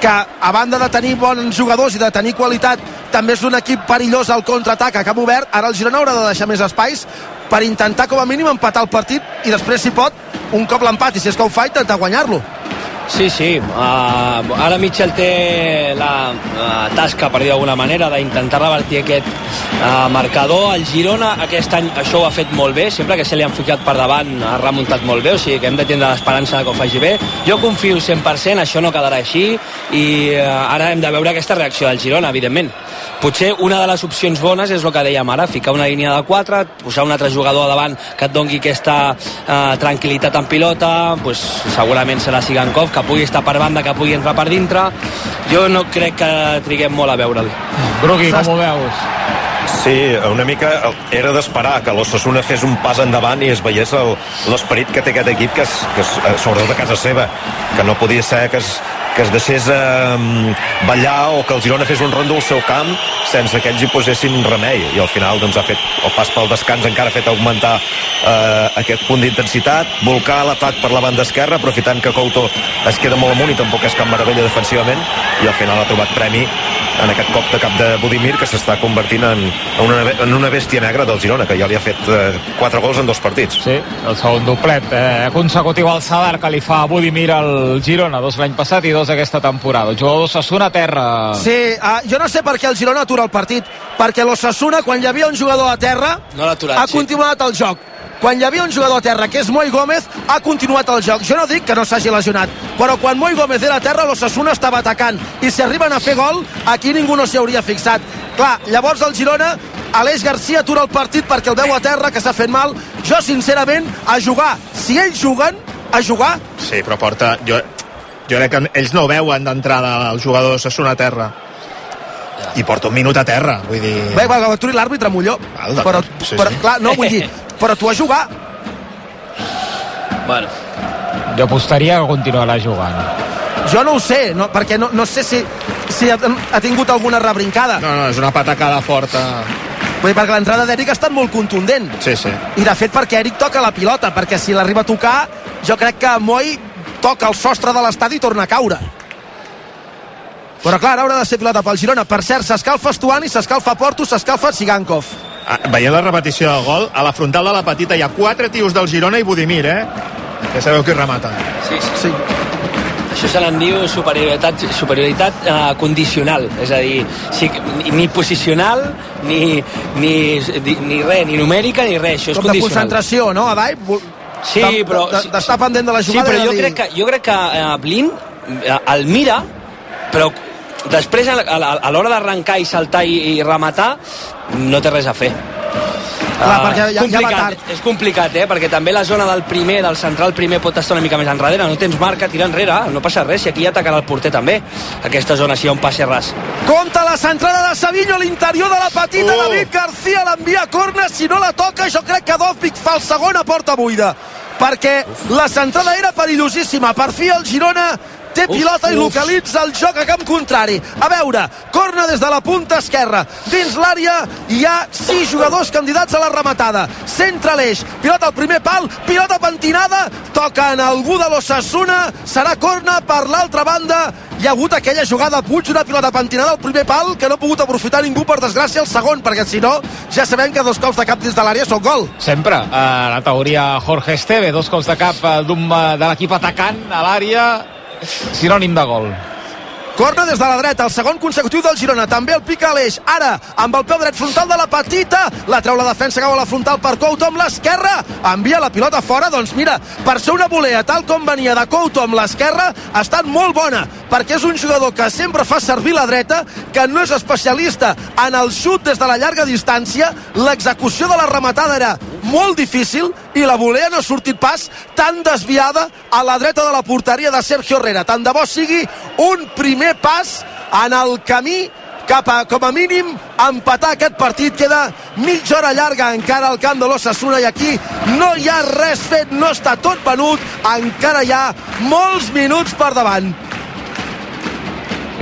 que a banda de tenir bons jugadors i de tenir qualitat també és un equip perillós al contraatac a camp obert, ara el Girona haurà de deixar més espais per intentar com a mínim empatar el partit i després si pot un cop l'empat. I si és que ho fa intentar guanyar-lo Sí, sí. Uh, ara Mitchell té la uh, tasca, per dir d'alguna manera, d'intentar revertir aquest uh, marcador. El Girona aquest any això ho ha fet molt bé. Sempre que se li han ficat per davant ha remuntat molt bé, o sigui que hem de tindre l'esperança que ho faci bé. Jo confio 100%, això no quedarà així i uh, ara hem de veure aquesta reacció del Girona, evidentment. Potser una de les opcions bones és el que dèiem ara, ficar una línia de 4, posar un altre jugador a davant que et dongui aquesta uh, tranquil·litat en pilota, pues, segurament serà Sigankov, que pugui estar per banda, que pugui entrar per dintre. Jo no crec que triguem molt a veure'l. Brugui, com ho veus? Sí, una mica era d'esperar que l'Ossassuna fes un pas endavant i es veiés l'esperit que té aquest equip, que és, que és eh, sobretot a casa seva, que no podia ser que es, que es deixés eh, ballar o que el Girona fes un rondo al seu camp sense que ells hi posessin remei. I al final doncs, ha fet el pas pel descans encara ha fet augmentar eh, aquest punt d'intensitat, volcar l'atac per la banda esquerra aprofitant que Couto es queda molt amunt i tampoc és cap meravella defensivament i al final ha trobat premi en aquest cop de cap de Budimir que s'està convertint en, una, en una bèstia negra del Girona que ja li ha fet eh, 4 gols en dos partits. Sí, el segon doblet eh, consecutiu al Sadar que li fa Budimir al Girona, dos l'any passat i dos aquesta temporada. El jugador d'Ossassuna a terra. Sí, uh, jo no sé per què el Girona atura el partit, perquè l'Ossassuna, quan hi havia un jugador a terra, no aturat, ha sí. continuat el joc. Quan hi havia un jugador a terra, que és Moi Gómez, ha continuat el joc. Jo no dic que no s'hagi lesionat, però quan Moi Gómez era a terra, l'Ossassuna estava atacant. I si arriben a fer gol, aquí ningú no s'hi hauria fixat. Clar, llavors el Girona Aleix Garcia atura el partit perquè el veu a terra, que s'ha fet mal. Jo, sincerament, a jugar. Si ells juguen, a jugar... Sí, però porta... Jo, jo crec que ells no veuen d'entrada el jugador Sassuna a terra. I porta un minut a terra vull dir... Bé, va, aturi l'àrbitre Molló. Val, però, sí, però, sí. clar, no vull dir però tu a jugar. Bueno. jo apostaria que continuarà jugant. Jo no ho sé, no, perquè no, no sé si, si ha, ha tingut alguna rebrincada. No, no, és una patacada forta. Vull dir, perquè l'entrada d'Eric ha estat molt contundent. Sí, sí. i de fet perquè Eric toca la pilota perquè si l'arriba a tocar jo crec que Moi toca el sostre de l'estadi i torna a caure però clar, haurà de ser pilota pel Girona per cert, s'escalfa Estuani, s'escalfa Porto s'escalfa Sigankov ah, veient la repetició del gol, a la frontal de la petita hi ha quatre tios del Girona i Budimir eh? ja sabeu qui remata Sí, sí. sí. Això se n'en diu superioritat, superioritat eh, condicional, és a dir, sí, ni, ni posicional, ni, ni, ni, ni res, ni numèrica, ni res, això és com de condicional. concentració, no, Adai? Sí, De- però... de- d'estar pendent de la Sí, jugada però i de jo dir- crec que, jo crec que eh, Blin eh, el mira, però després a, a, a l'hora d'arrencar i saltar i, i rematar no té res a fer Clar, perquè ja- ja va tard. és complicat, eh? perquè també la zona del primer, del central primer pot estar una mica més enrere, no tens marca, tira enrere no passa res, si aquí ja atacarà el porter també aquesta zona, si hi ha un passe ras Compte la centrada de Savinho a l'interior de la petita. Oh. David García l'envia a corna. Si no la toca, jo crec que Dovvik fa el segon a porta buida. Perquè la centrada era perillosíssima. Per fi el Girona té Uf, pilota i uf. localitza el joc a camp contrari. A veure, corna des de la punta esquerra. Dins l'àrea hi ha sis jugadors candidats a la rematada. Centre l'eix, pilota al primer pal, pilota pentinada, toca en algú de l'Ossassuna, serà corna per l'altra banda. Hi ha hagut aquella jugada a Puig, una pilota pentinada al primer pal que no ha pogut aprofitar ningú, per desgràcia, el segon, perquè si no, ja sabem que dos cops de cap dins de l'àrea són gol. Sempre. Uh, la teoria Jorge Esteve, dos cops de cap uh, d'un uh, de l'equip atacant a l'àrea, sinònim de gol. Corna des de la dreta, el segon consecutiu del Girona, també el pica l'eix, ara amb el peu dret frontal de la petita, la treu la defensa, cau a la frontal per Couto amb l'esquerra, envia la pilota fora, doncs mira, per ser una volea tal com venia de Couto amb l'esquerra, ha estat molt bona, perquè és un jugador que sempre fa servir la dreta, que no és especialista en el xut des de la llarga distància, l'execució de la rematada era molt difícil i la volea no ha sortit pas tan desviada a la dreta de la porteria de Sergio Herrera. Tant de bo sigui un primer pas en el camí cap a, com a mínim, empatar aquest partit. Queda mitja hora llarga encara al camp de l'Ossassuna i aquí no hi ha res fet, no està tot venut, encara hi ha molts minuts per davant.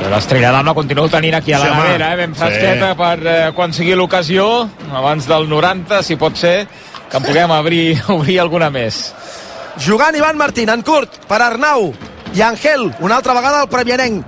L'estrella d'Am la continuo tenint aquí a la Sí, eh? ben fresqueta Sí. per eh, quan sigui l'ocasió, abans del 90, si pot ser, que en puguem obrir, obrir alguna més. Jugant Ivan Martín, en curt, per Arnau i Angel, una altra vegada el premianenc,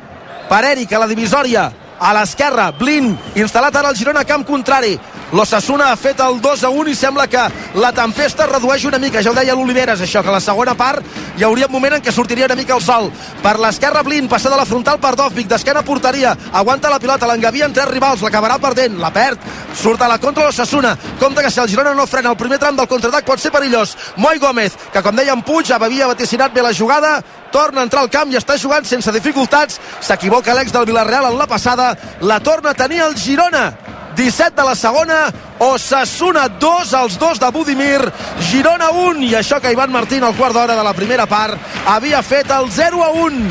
per Eric a la divisòria, a l'esquerra, Blin, instal·lat ara al Girona, camp contrari. L'Ossassuna ha fet el 2 a 1 i sembla que la tempesta es redueix una mica. Ja ho deia l'Oliveres, això, que la segona part hi hauria un moment en què sortiria una mica el sol. Per l'esquerra, Blin, passada a la frontal per Dovvik, d'esquena porteria, aguanta la pilota, l'engavia en tres rivals, l'acabarà perdent, la perd, surt a la contra l'Ossassuna. Compte que si el Girona no frena el primer tram del contraatac pot ser perillós. Moi Gómez, que com deia en Puig, havia vaticinat bé la jugada, torna a entrar al camp i està jugant sense dificultats. S'equivoca l'ex del Villarreal en la passada, la torna a tenir el Girona. 17 de la segona, Osasuna 2, els dos de Budimir, Girona 1, i això que Ivan Martín al quart d'hora de la primera part havia fet el 0 a 1.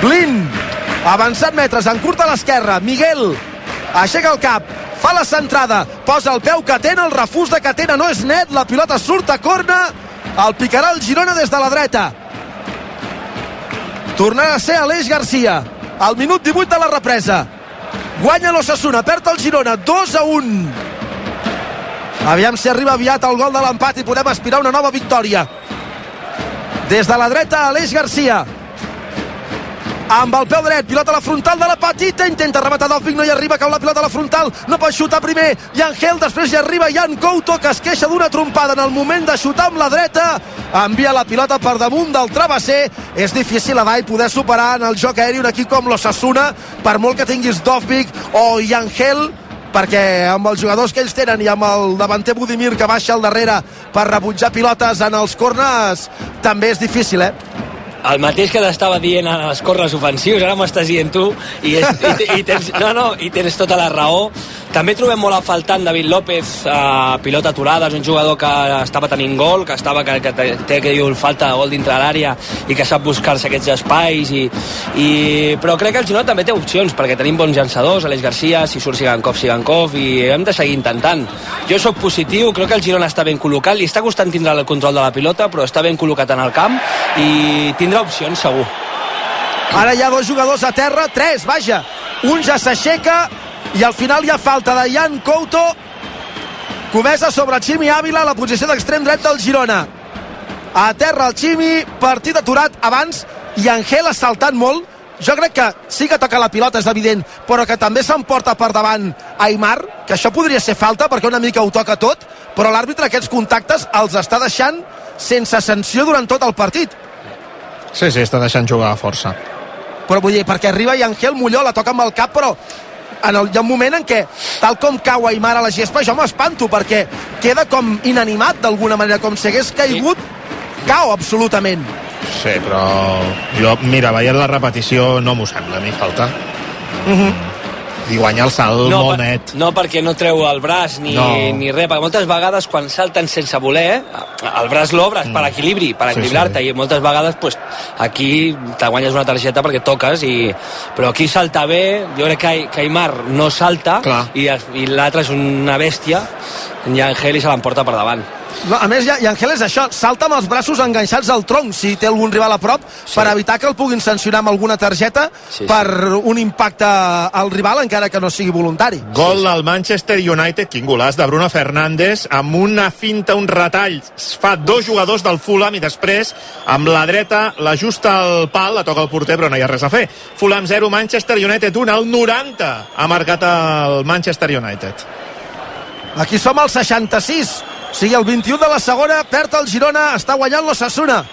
Blin, avançat metres, en curt a l'esquerra, Miguel, aixeca el cap, fa la centrada, posa el peu Catena, el refús de Catena no és net, la pilota surt a corna, el picarà el Girona des de la dreta. Tornarà a ser Aleix Garcia, al minut 18 de la represa. Guanya l'Ossassuna, perd el Girona, 2 a 1. Aviam si arriba aviat el gol de l'empat i podem aspirar una nova victòria. Des de la dreta, Aleix Garcia. Amb el peu dret, pilota a la frontal de la petita, intenta rematar Dòfic, no hi arriba, cau la pilota a la frontal, no pot xutar primer, i Angel, després hi arriba Jan Couto, que es queixa d'una trompada en el moment de xutar amb la dreta, envia la pilota per damunt del travesser, és difícil a Dai poder superar en el joc aeri un equip com l'Ossassuna, per molt que tinguis Dòfic o Angel, perquè amb els jugadors que ells tenen i amb el davanter Budimir que baixa al darrere per rebutjar pilotes en els corners també és difícil, eh? El mateix que t'estava dient en els corres ofensius, ara m'ho estàs dient tu, i, és, i, i, tens, no, no, i tens tota la raó. També trobem molt a faltant David López, eh, pilota aturada, és un jugador que estava tenint gol, que estava que, que té, té que diu falta de gol dintre l'àrea i que sap buscar-se aquests espais i, i, però crec que el Girona també té opcions perquè tenim bons llançadors, Aleix Garcia si surt Sigankov, Sigankov i hem de seguir intentant jo sóc positiu, crec que el Girona està ben col·locat li està costant tindre el control de la pilota però està ben col·locat en el camp i tindrà opcions segur Ara hi ha dos jugadors a terra, tres, vaja. Un ja s'aixeca i al final hi ha falta de Jan Couto. Comesa sobre Ximi Ávila, la posició d'extrem dret del Girona. A terra el Ximi, partit aturat abans i Angel saltant molt. Jo crec que sí que toca la pilota, és evident, però que també s'emporta per davant Aymar, que això podria ser falta perquè una mica ho toca tot, però l'àrbitre aquests contactes els està deixant sense sanció durant tot el partit. Sí, sí, està deixant jugar a força. però vull dir, perquè arriba i Angel Molló la toca amb el cap, però en el, hi ha un moment en què, tal com cau Aymar a la gespa, jo m'espanto, perquè queda com inanimat d'alguna manera, com si hagués caigut, cau absolutament. Sí, però jo, mira, veient la repetició no m'ho sembla, a mi falta. Uh -huh. I guanya el salt no, molt net. No, perquè no treu el braç ni, No. ni res, perquè moltes vegades quan salten sense voler, el braç l'obres per equilibri, per Mm. Sí, equilibrar-te, sí. i moltes vegades pues, aquí te guanyes una targeta perquè toques, i... però aquí salta bé, jo crec que, que Aymar no salta, Clar. i, i l'altre és una bèstia, i Angel i se l'emporta per davant. No, a més, ja, i Angel és això, salta amb els braços enganxats al tronc si té algun rival a prop sí. per evitar que el puguin sancionar amb alguna targeta sí, sí. per un impacte al rival encara que no sigui voluntari. Gol del Manchester United, quin golàs de Bruno Fernández, amb una finta, un retall, fa dos jugadors del Fulham i després amb la dreta l'ajusta al pal, la toca el porter però no hi ha res a fer. Fulham 0, Manchester United 1, al 90 ha marcat el Manchester United. Aquí som al 66 o sigui, el 21 de la segona perd el Girona, està guanyant l'Ossassuna.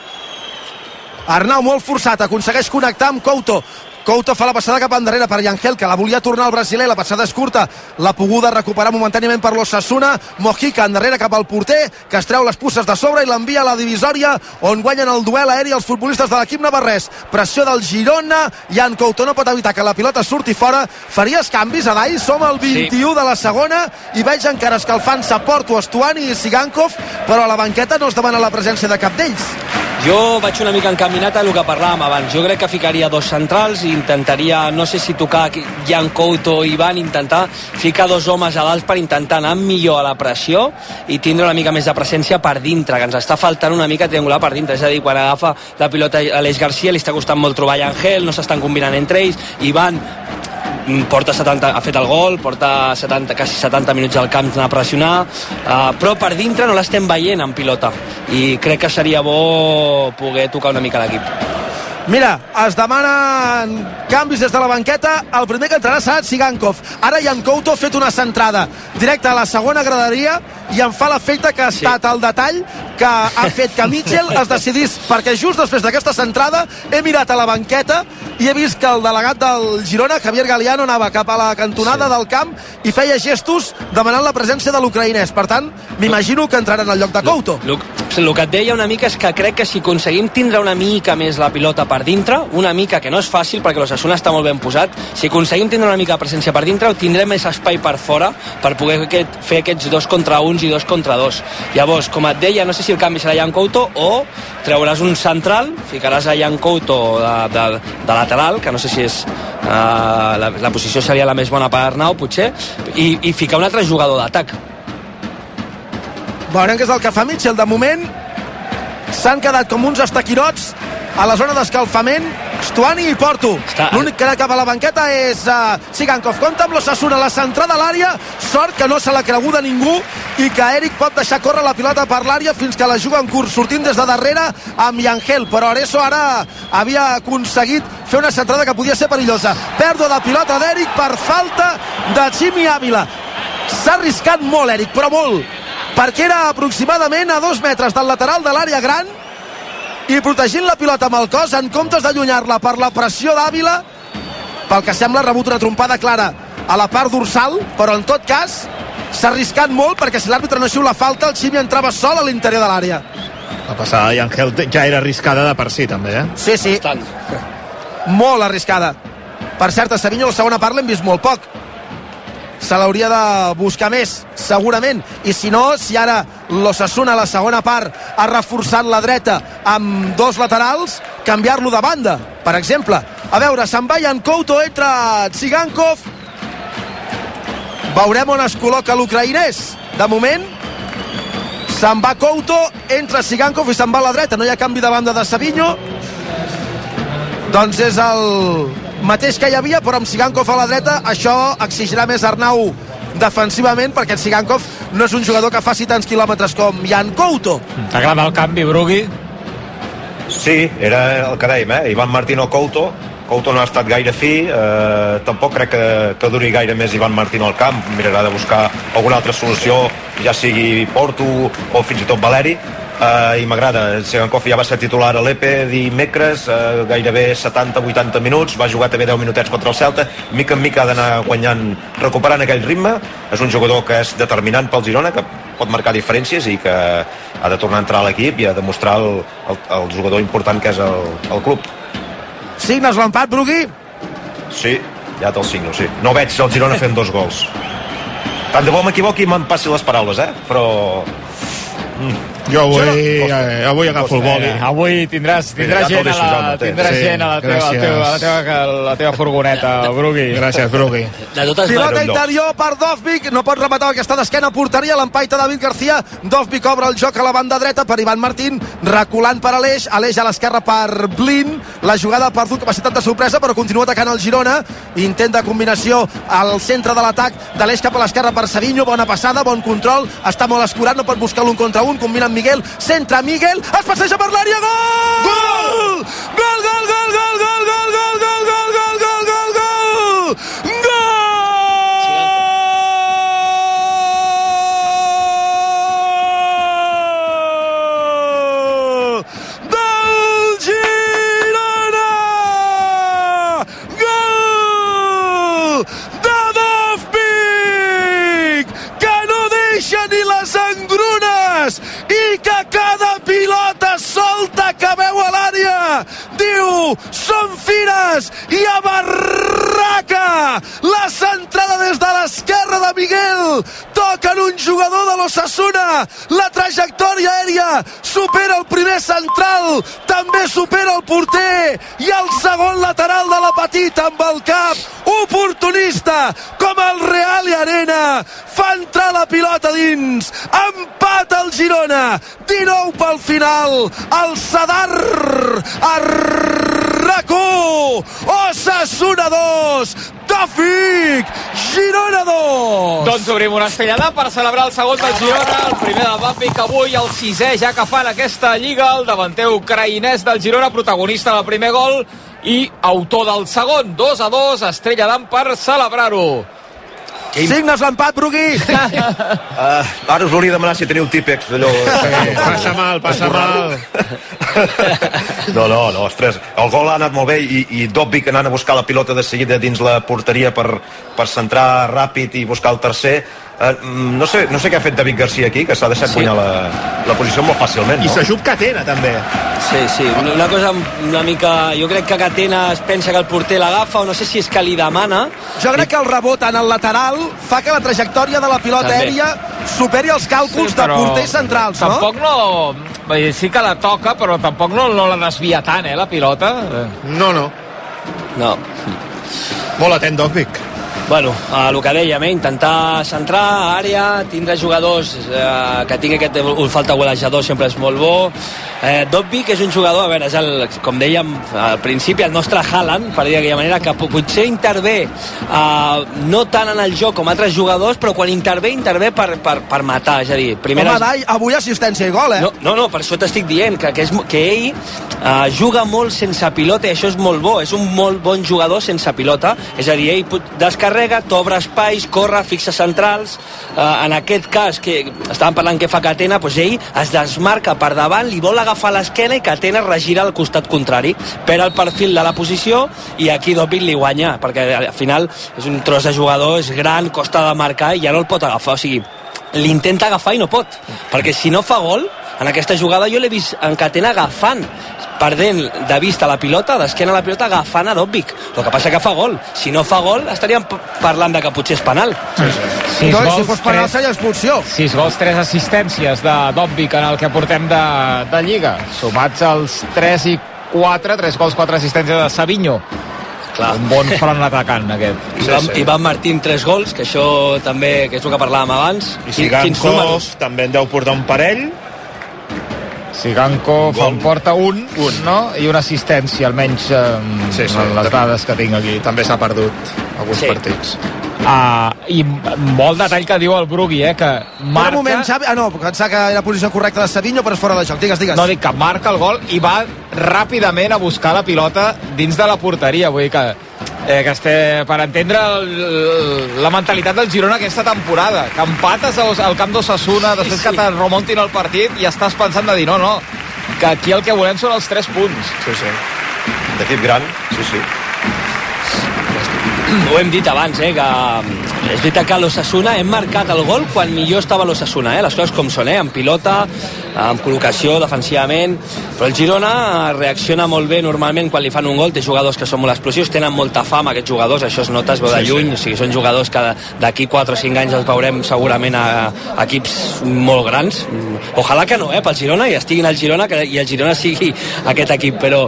Arnau molt forçat, aconsegueix connectar amb Couto. Couto fa la passada cap endarrere per Yangel, que la volia tornar al brasiler, la passada és curta, la poguda recuperar momentàniament per l'Ossassuna, Mojica endarrere cap al porter, que es treu les pusses de sobre i l'envia a la divisòria, on guanyen el duel aeri els futbolistes de l'equip navarrès. Pressió del Girona, Jan Couto no pot evitar que la pilota surti fora. Faries canvis, Adai? Som al 21 sí. de la segona i veig encara escalfant-se Porto, Estuani i Sigankov, però a la banqueta no es demana la presència de cap d'ells. Jo vaig una mica encaminat a el que parlàvem abans. Jo crec que ficaria dos centrals i intentaria, no sé si tocar Jan Couto i Ivan, intentar ficar dos homes a dalt per intentar anar millor a la pressió i tindre una mica més de presència per dintre, que ens està faltant una mica triangular per dintre. És a dir, quan agafa la pilota Aleix Garcia li està costant molt trobar Angel, no s'estan combinant entre ells, Ivan porta 70, ha fet el gol, porta 70, quasi 70 minuts al camp a pressionar, uh, però per dintre no l'estem veient en pilota i crec que seria bo poder tocar una mica l'equip. Mira, es demanen canvis des de la banqueta. El primer que entrarà serà Sigankov. Ara Jan Couto ha fet una centrada directa a la segona graderia i em fa l'efecte que ha estat sí. el detall que ha fet que Mitchell es decidís, perquè just després d'aquesta centrada he mirat a la banqueta i he vist que el delegat del Girona, Javier Galiano, anava cap a la cantonada sí. del camp i feia gestos demanant la presència de l'ucraïnès. Per tant, m'imagino que entrarà en el lloc de Couto. El, que et deia una mica és que crec que si aconseguim tindre una mica més la pilota per dintre, una mica, que no és fàcil perquè l'Ossassuna està molt ben posat, si aconseguim tindre una mica de presència per dintre, tindrem més espai per fora per poder aquest, fer aquests dos contra uns i dos contra dos. Llavors, com et deia, no sé si el canvi serà Jan Couto o treuràs un central, ficaràs a Jan Couto de, de, de lateral, que no sé si és uh, la, la posició seria la més bona per Arnau, potser, i, i ficar un altre jugador d'atac. Veurem què és el que fa Mitchell. De moment s'han quedat com uns estaquirots a la zona d'escalfament Stuani i Porto. L'únic que cap a la banqueta és uh, Sigankov. Compte amb l'Ossassuna, la centrada a l'àrea. Sort que no se l'ha creguda ningú i que Eric pot deixar córrer la pilota per l'àrea fins que la juga en curs, sortint des de darrere amb Yangel. Però Areso ara havia aconseguit fer una centrada que podia ser perillosa. Pèrdua de pilota d'Eric per falta de Ximi Ávila. S'ha arriscat molt, Eric, però molt, perquè era aproximadament a dos metres del lateral de l'àrea gran i protegint la pilota amb el cos en comptes d'allunyar-la per la pressió d'Àvila pel que sembla ha rebut una trompada clara a la part dorsal però en tot cas s'ha arriscat molt perquè si l'àrbitre no xiula falta el Ximi entrava sol a l'interior de l'àrea la passada d'Angel ja era arriscada de per si també eh? sí, sí Bastant. molt arriscada per cert a Savinho la segona part l'hem vist molt poc se l'hauria de buscar més, segurament. I si no, si ara l'Ossassuna a la segona part ha reforçat la dreta amb dos laterals, canviar-lo de banda, per exemple. A veure, se'n va en Couto, entra Tsigankov. Veurem on es col·loca l'ucraïnès. De moment, se'n va Couto, entra Sigankov i se'n va a la dreta. No hi ha canvi de banda de Savinho. Doncs és el mateix que hi havia, però amb Sigankov a la dreta, això exigirà més Arnau defensivament, perquè el Sigankov no és un jugador que faci tants quilòmetres com Jan Couto. T'agrada el canvi, Brugui? Sí, era el que dèiem, eh? Ivan Martino Couto, Couto no ha estat gaire fi, eh, tampoc crec que, que duri gaire més Ivan Martino al camp, mirarà de buscar alguna altra solució, ja sigui Porto o fins i tot Valeri, uh, i m'agrada. Segankov ja va ser titular a l'EPE dimecres, uh, gairebé 70-80 minuts, va jugar també 10 minutets contra el Celta, mica en mica ha d'anar guanyant, recuperant aquell ritme, és un jugador que és determinant pel Girona, que pot marcar diferències i que ha de tornar a entrar a l'equip i a demostrar el, el, el jugador important que és el, el club. Signes l'empat, Brugui? Sí, ja te'l signo, sí. No veig el Girona fent dos gols. Tant de bo m'equivoqui i me'n passi les paraules, eh? Però... Mm Jo avui, eh, avui agafo el boli. Avui tindràs, tindràs, Mira, ja gent, a jo la, tindràs Sí, gent a la teva, a la teva, a la teva, a la teva furgoneta, Brugui. Gràcies, Brugui. Pilota interior per Dovvik, no pot rematar aquesta d'esquena, portaria l'empaita David García, Dovvik obre el joc a la banda dreta per Ivan Martín, reculant per Aleix, Aleix a l'esquerra per Blin, la jugada ha perdut capacitat de sorpresa, però continua atacant el Girona, intent de combinació al centre de l'atac, d'Aleix cap a l'esquerra per Savinho, bona passada, bon control, està molt escurat, no pot buscar l'un contra un, combina amb Miguel, centre Miguel, es passeja per l'àrea! Gol, gol, gol, gol, gol, gol, gol, diu som fires i a barraca. La centrada des de l'esquerra de Miguel. Toquen un jugador de l'Ossassuna la trajectòria aèria supera el primer central. També supera el porter. I el segon lateral de la petita amb el cap. Oportunista com el i Arena fa entrar la pilota dins empat el Girona 19 pel final el Sadar Arracó Osasuna 2 Tòfic Girona 2 Doncs obrim una estellada per celebrar el segon del Girona, el primer del Bàpic avui, el sisè ja que fan aquesta lliga, el davanter ucraïnès del Girona, protagonista del primer gol i autor del segon, 2 a 2, estrella d'am per celebrar-ho. Signes l'empat, Brugui. Uh, ara us de demanar si teniu típex d'allò... Sí, passa mal, passa mal. No, no, no, ostres, el gol ha anat molt bé i, i Dobbik anant a buscar la pilota de seguida dins la porteria per, per centrar ràpid i buscar el tercer eh, no, sé, no sé què ha fet David Garcia aquí que s'ha deixat Sí. sí. guanyar la, la posició molt fàcilment I no? s'ajup Catena, també. Sí, sí, una, una cosa una mica... Jo crec que Catena es pensa que el porter l'agafa o no sé si és que li demana. Jo crec que el rebot en el lateral fa que la trajectòria de la pilota També. aèria superi els càlculs de porters centrals, no? Tampoc no... vull dir, Sí que la toca, però tampoc no, no la desvia tant, eh, la pilota. No, no. No. Molt atent, Dobbik. Bueno, eh, el que dèiem, eh, intentar centrar àrea, tindre jugadors eh, que tingui aquest falta golejador sempre és molt bo. Eh, Dobbik és un jugador, a veure, és el, com dèiem al principi, el nostre Haaland, per dir d'aquella manera, que po- potser intervé eh, no tant en el joc com altres jugadors, però quan intervé, intervé per, per, per matar, és a dir, primera... Home, Dai, avui assistència i gol, eh? No, no, no per això t'estic dient que, que, és, que ell uh, juga molt sense pilota i això és molt bo, és un molt bon jugador sense pilota, és a dir, ell pot- descarrega, t'obre espais, corre, fixa centrals, uh, en aquest cas que estàvem parlant que fa Catena, doncs ell es desmarca per davant, li vol agafar l'esquena i Catena regira al costat contrari, per el perfil de la posició i aquí Dobbin li guanya, perquè al final és un tros de jugador, és gran, costa de marcar i ja no el pot agafar, o sigui, l'intenta agafar i no pot, perquè si no fa gol, en aquesta jugada jo l'he vist en Catena agafant perdent de vista la pilota, d'esquena a la pilota agafant a Dobbik, el que passa que fa gol si no fa gol estaríem parlant de que potser és penal Sis no, si gols, fos penal tres- seria expulsió. 6 gols, 3 assistències de Dobbik en el que portem de, de Lliga. Sumats als 3 i 4, 3 gols, 4 assistències de Savinho. Clar. Un bon front atacant, aquest. Ivan, Ivan Martín, 3 gols, que això també, que és el que parlàvem abans. I Quin- quins Sigankov números? també en deu portar un parell. Siganko fa en porta un, un, no? I una assistència, almenys eh, Sí, sí. en les dades que tinc aquí. També s'ha perdut alguns Sí. partits. Uh, I molt detall que diu el Brugui, eh, que Marca... Un moment, Xavi. Ah, no, pensava que era posició correcta de Savinho, però és fora de joc. Digues, digues. No, dic que marca el gol i va ràpidament a buscar la pilota dins de la porteria. Vull dir que, eh, que este, per entendre el, la mentalitat del Girona aquesta temporada, que empates al, al camp d'Ossassuna, després que te remontin el partit i estàs pensant de dir no, no, que aquí el que volem són els 3 punts. Sí, sí. D'equip gran, sí, sí. ho hem dit abans, eh, que és veritat que l'Ossassuna hem marcat el gol quan millor estava l'Ossassuna, eh? les coses com són, eh? amb pilota, amb col·locació, defensivament, però el Girona reacciona molt bé normalment quan li fan un gol, té jugadors que són molt explosius, tenen molta fama aquests jugadors, això es nota, es veu de Sí, sí. lluny, o sigui, són jugadors que d'aquí 4 o 5 anys els veurem segurament a, a equips molt grans. Ojalà que no, eh, pel Girona, i estiguin al Girona, que, i el Girona sigui aquest equip, però,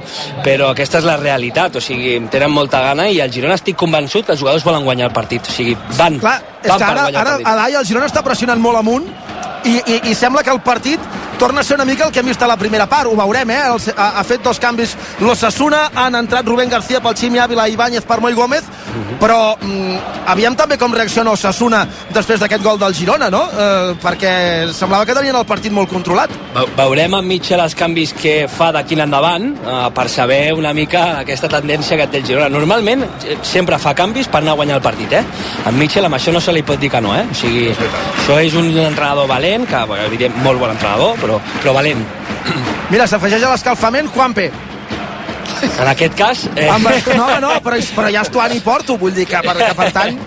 però aquesta és la realitat, o sigui, tenen molta gana i el Girona estic convençut que els jugadors volen guanyar el partit, o sigui, van, Clar, és van que per ara, ara a. Dai el Girona està pressionant molt amunt i, i, i sembla que el partit torna a ser una mica el que hem vist a la primera part, ho veurem, eh? Els, ha, ha fet dos canvis l'Ossassuna, han entrat Rubén García pel Ximi Ávila i Ibáñez per Moi Gómez, però mm, aviam també com reacciona Ossassuna després d'aquest gol del Girona, no? Eh, perquè semblava que tenien el partit molt controlat. Ve- Veurem amb Mitchell els canvis que fa d'aquí en endavant eh, per saber una mica aquesta tendència que té el Girona. Normalment eh, sempre fa canvis per anar a guanyar el partit, eh? Amb Mitchell amb això no se li pot dir que no, eh? O sigui, això és un entrenador valent, que, bueno, evident, molt bon entrenador, però, però valent. Mira, s'afegeix a l'escalfament Juanpe. En aquest cas... Eh. Amb, no, no, però, però ja és Tuani Porto, vull dir que per, que per tant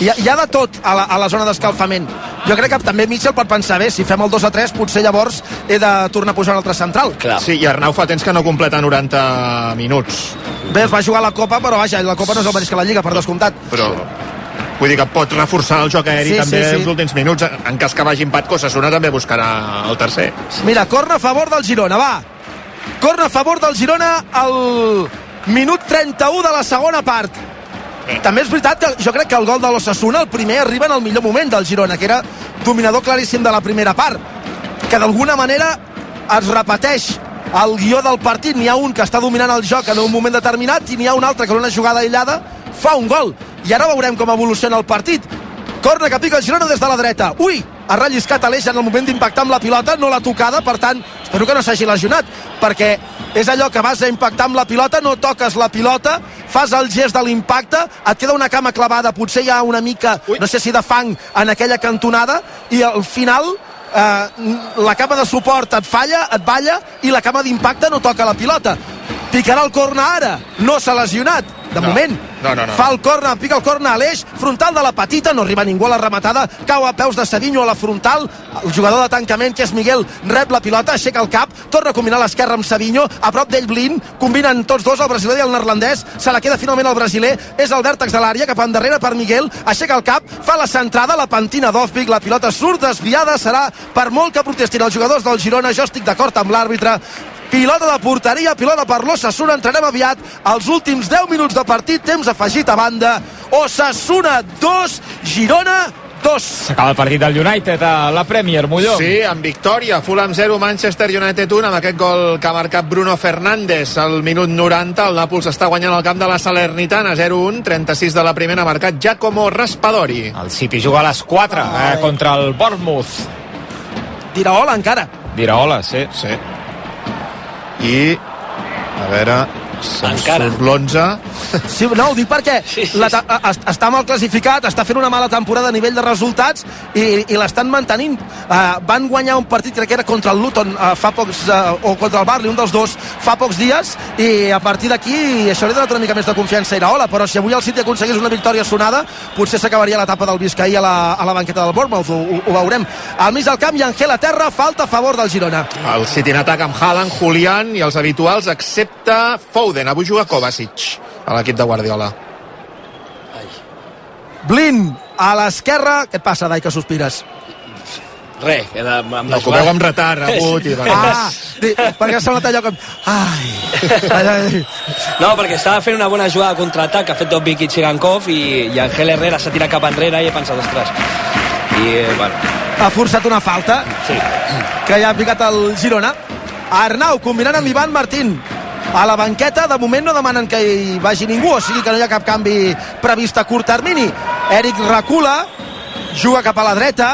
hi ha, hi ha de tot a la, a la zona d'escalfament. Jo crec que també Mitchell pot pensar bé, si fem el 2 a 3 potser llavors he de tornar a pujar un altre central. Clar. Sí, i Arnau fa temps que no completa 90 minuts. Bé, es va jugar a la Copa, però vaja, la Copa no és el mateix que la Lliga, per descomptat. Però vull dir que pot reforçar el joc aeri Sí, també sí, sí. els últims minuts. En cas que vagi empat, Osasuna també buscarà el tercer. Mira, corna a favor del Girona, va. Corna a favor del Girona al minut 31 de la segona part. També és veritat que jo crec que el gol de l'Ossassuna, el primer, arriba en el millor moment del Girona, que era dominador claríssim de la primera part. Que d'alguna manera es repeteix el guió del partit. N'hi ha un que està dominant el joc en un moment determinat i n'hi ha un altre que en una jugada aïllada fa un gol. I ara veurem com evoluciona el partit. Corna que pica el Girona des de la dreta. Ui, ha relliscat Aleix en el moment d'impactar amb la pilota, no l'ha tocada, per tant, espero que no s'hagi lesionat, perquè és allò que vas a impactar amb la pilota, no toques la pilota, fas el gest de l'impacte, et queda una cama clavada, potser hi ha una mica, Ui. no sé si de fang en aquella cantonada, i al final eh, la cama de suport et falla, et balla, i la cama d'impacte no toca la pilota. Picarà el corna ara, no s'ha lesionat, de No. moment. No, no, no. Fa el corna, pica el corna a l'eix, frontal de la petita, no arriba ningú a la rematada, cau a peus de Sedinho a la frontal, el jugador de tancament, que és Miguel, rep la pilota, aixeca el cap, torna a combinar l'esquerra amb Sedinho, a prop d'ell Blin, combinen tots dos, el brasiler i el neerlandès, se la queda finalment el brasiler, és el vèrtex de l'àrea, cap endarrere per Miguel, aixeca el cap, fa la centrada, la pentina d'Ofpic, la pilota surt desviada, serà per molt que protestin els jugadors del Girona, jo estic d'acord amb l'àrbitre, pilota de porteria, pilota per l'Ossassuna, entrarem aviat als últims 10 minuts de partit, temps afegit a banda, Ossassuna 2, Girona 2. S'acaba el partit del United a la Premier, Molló. Sí, amb victòria. Fulham 0, Manchester United 1, amb aquest gol que ha marcat Bruno Fernández al minut 90. El Nàpols està guanyant el camp de la Salernitana 0-1, 36 de la primera, ha marcat Giacomo Raspadori. El City juga a les 4 eh, contra el Bournemouth. Diraola encara. Diraola, sí. Sí. I, a veure, se'n Encara. surt l'11. Sí, no, ho dic perquè sí, sí, la, està mal classificat, està fent una mala temporada a nivell de resultats i, i l'estan mantenint. Uh, van guanyar un partit, crec que era contra el Luton uh, fa pocs, uh, o contra el Barley, un dels dos, fa pocs dies, i a partir d'aquí això li ha donat una mica més de confiança a Iraola, però si avui el City aconseguís una victòria sonada, potser s'acabaria l'etapa del Vizcaí a la, a la banqueta del Bournemouth, ho, ho, ho veurem. Al mig del camp i Angel a terra, falta a favor del Girona. El City en atac amb Haaland, Julián i els habituals, excepte Foden. Avui juga Kovacic a l'equip de Guardiola. Blin a l'esquerra, què et passa, Dai, que sospires? Re, que de, amb No, veu amb retard, agut, i de Ah, di, perquè ha semblat allò com... Ai, ai, ai. No, perquè estava fent una bona jugada de contraatac ha fet tot Vicky Chigankov i, i Angel Herrera s'ha tirat cap enrere i he pensat, ostres. I, eh, bueno, Ha forçat una falta sí. que ja ha picat el Girona. Arnau, combinant amb Ivan Martín. A la banqueta, de moment no demanen que hi vagi ningú, o sigui que no hi ha cap canvi previst a curt termini. Eric recula, juga cap a la dreta,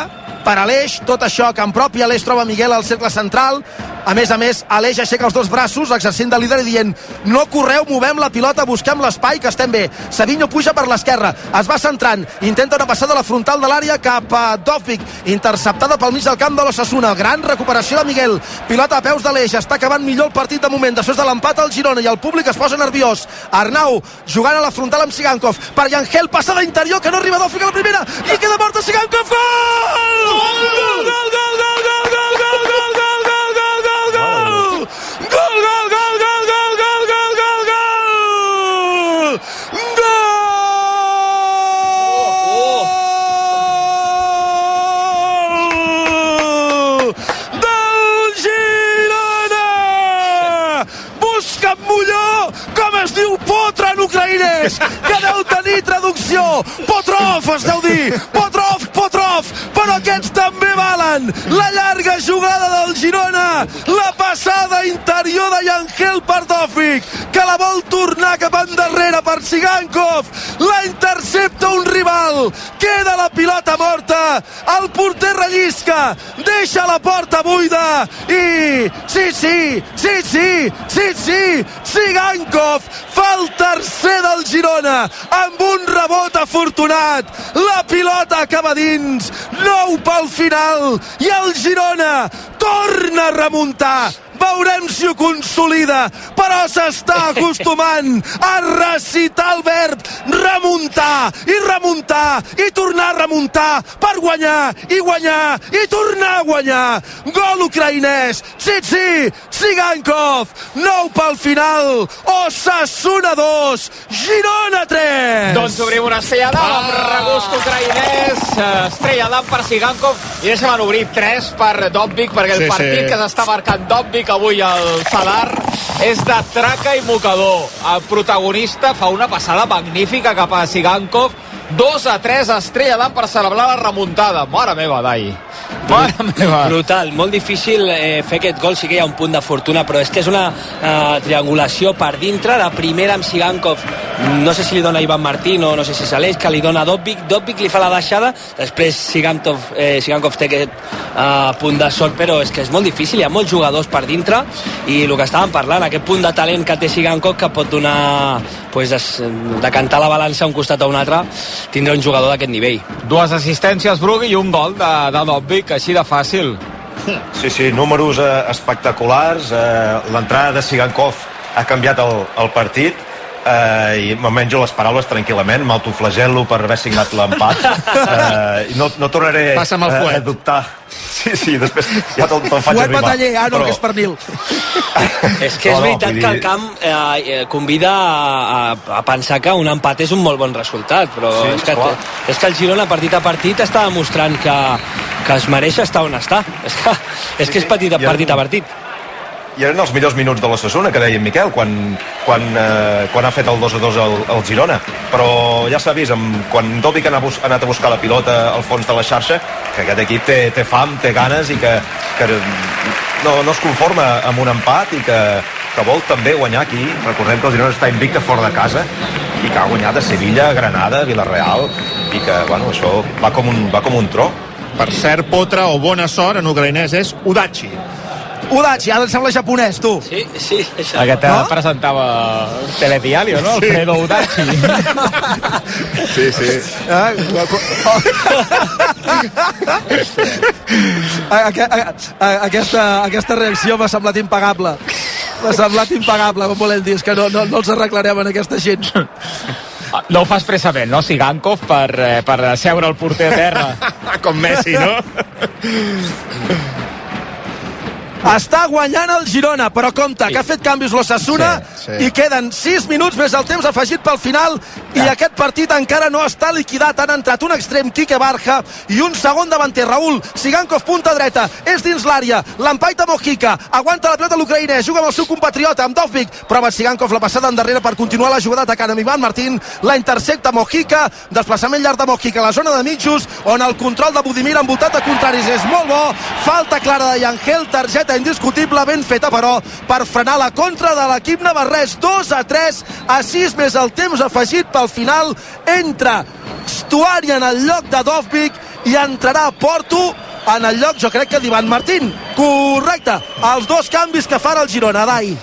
per a l'eix, tot això a camp propi, l'eix troba Miguel al cercle central, A més a més, Aleix aixeca els dos braços, exercint de líder i dient no correu, movem la pilota, busquem l'espai, que estem bé. Savinho puja per l'esquerra, es va centrant, intenta una passada a la frontal de l'àrea cap a Dòfic, interceptada pel mig del camp de l'Ossassuna. Gran recuperació de Miguel. Pilota a peus d'Aleix, està acabant millor el partit de moment, després de l'empat al Girona i el públic es posa nerviós. Arnau jugant a la frontal amb Sigankov. Per Yangel, passada interior, que no arriba Dòfic a la primera, i queda mort a Sigankov. Gol, gol, gol, gol, gol, gol, ucraïnès, que deu tenir traducció. Potrov es deu dir. Potrov, Potrov, però aquests també valen. La llarga jugada del Girona, la passada interior de Yangel Pardòfic, que la vol tornar cap endarrere per Sigankov. La intercepta un rival. Queda la pilota morta. El porter rellisca. Deixa la porta buida. I sí, sí, sí, sí, sí, sí, Sigankov fa el tercer del Girona amb un rebot afortunat. La pilota acaba dins. Nou pel final. I el Girona torna a remuntar veurem si ho consolida però s'està acostumant a recitar el verb remuntar i remuntar i tornar a remuntar per guanyar i guanyar i tornar a guanyar. Gol ucraïnès. Sí, sí, Sigankov nou pel final. Osasuna 2 Girona 3 Doncs obrim una estrella d'am amb regust ucraïnès, eh, estrella d'am per Sigankov i deixa'm obrir tres per Dobbik perquè el Sí, partit sí. que s'està marcant Dobbik avui al Sadar és de traca i mocador. El protagonista fa una passada magnífica cap a Sigankov 2 a 3 estrella d'am per celebrar la remuntada. Mare meva, Dai. Mare meva. Brutal, molt difícil eh, fer aquest gol, sí que hi ha un punt de fortuna, però és que és una eh, triangulació per dintre, la primera amb Sigankov, no sé si li dona Ivan Martín o no sé si és Aleix, que li dona Dobbik, Dobbik li fa la deixada, després Sigankov, eh, Sigankov té aquest eh, punt de sort, però és que és molt difícil, hi ha molts jugadors per dintre, i el que estàvem parlant, aquest punt de talent que té Sigankov que pot donar, pues, de cantar la balança un costat a un altre, tindrà un jugador d'aquest nivell. Dues assistències, Brugui, i un gol de, de Dobbik, així de fàcil. Sí, sí, números eh, espectaculars. Eh, L'entrada de Sigankov ha canviat el, el partit eh, i me'n menjo les paraules tranquil·lament, m'autoflagel·lo per haver signat l'empat. Eh, no, no tornaré Passa'm el eh, fuet. a dubtar. Sí, sí, després ja te'l te faig Fuet arribar. bataller, ah no, Però- que és pernil És que és No, no, veritat vull que el dir- camp eh, eh, convida a, a, a pensar que un empat és un molt bon resultat, però Sí, és, que, clar. és que el Girona partit a partit està demostrant que, que es mereix estar on està. És que és, que és partit, a, I ara- partit a partit. I eren els millors minuts de la Sassuna, que deia en Miquel, quan, quan, eh, quan ha fet el 2 a 2 al, al Girona. Però ja s'ha vist, amb, quan Dobic ha anat, a buscar la pilota al fons de la xarxa, que aquest equip té, té fam, té ganes i que, que no, no es conforma amb un empat i que, que vol també guanyar aquí. Recordem que el Girona està invicte fora de casa i que ha guanyat a Sevilla, Granada, Villarreal i que, bueno, això va com un, va com un tro. Per cert, potra o bona sort en ucraïnès és Udachi. Udachi, ara em sembla japonès, tu. Sí, sí, això. Aquest no? presentava Telediario, no? Sí. Alfredo Udachi. Sí, sí. Ah, aquesta, aquesta reacció m'ha semblat impagable. M'ha semblat impagable, com volem dir. És que no, no, no els arreglarem en aquesta gent. No ho fa expressament, no? Sigankov per, eh, per seure el porter a terra. Com Messi, no? Està guanyant el Girona, però compte, que ha fet canvis l'Ossassuna Sí, sí. i queden 6 minuts més el temps afegit pel final i aquest partit encara no està liquidat. Han entrat un extrem, Quique Barja, i un segon davanter, Raül. Sigankov, punta dreta, és dins l'àrea, l'empaita Mojica, aguanta la pilota l'ucraïnès, juga amb el seu compatriota, amb Dovvik, prova Sigankov la passada endarrere per continuar la jugada atacant amb Ivan Martín, la intercepta Mojica, desplaçament llarg de Mojica a la zona de mitjos, on el control de Budimir envoltat de contraris és molt bo, falta clara de Yangel, targeta indiscutible, ben feta però, per frenar la contra de l'equip navarrès, 2 a 3 a 6 més el temps afegit pel final, entra Stuari en el lloc de Dovvik i entrarà Porto en el lloc, jo crec que d'Ivan Martín. Correcte, els dos canvis que farà el Girona, Dai.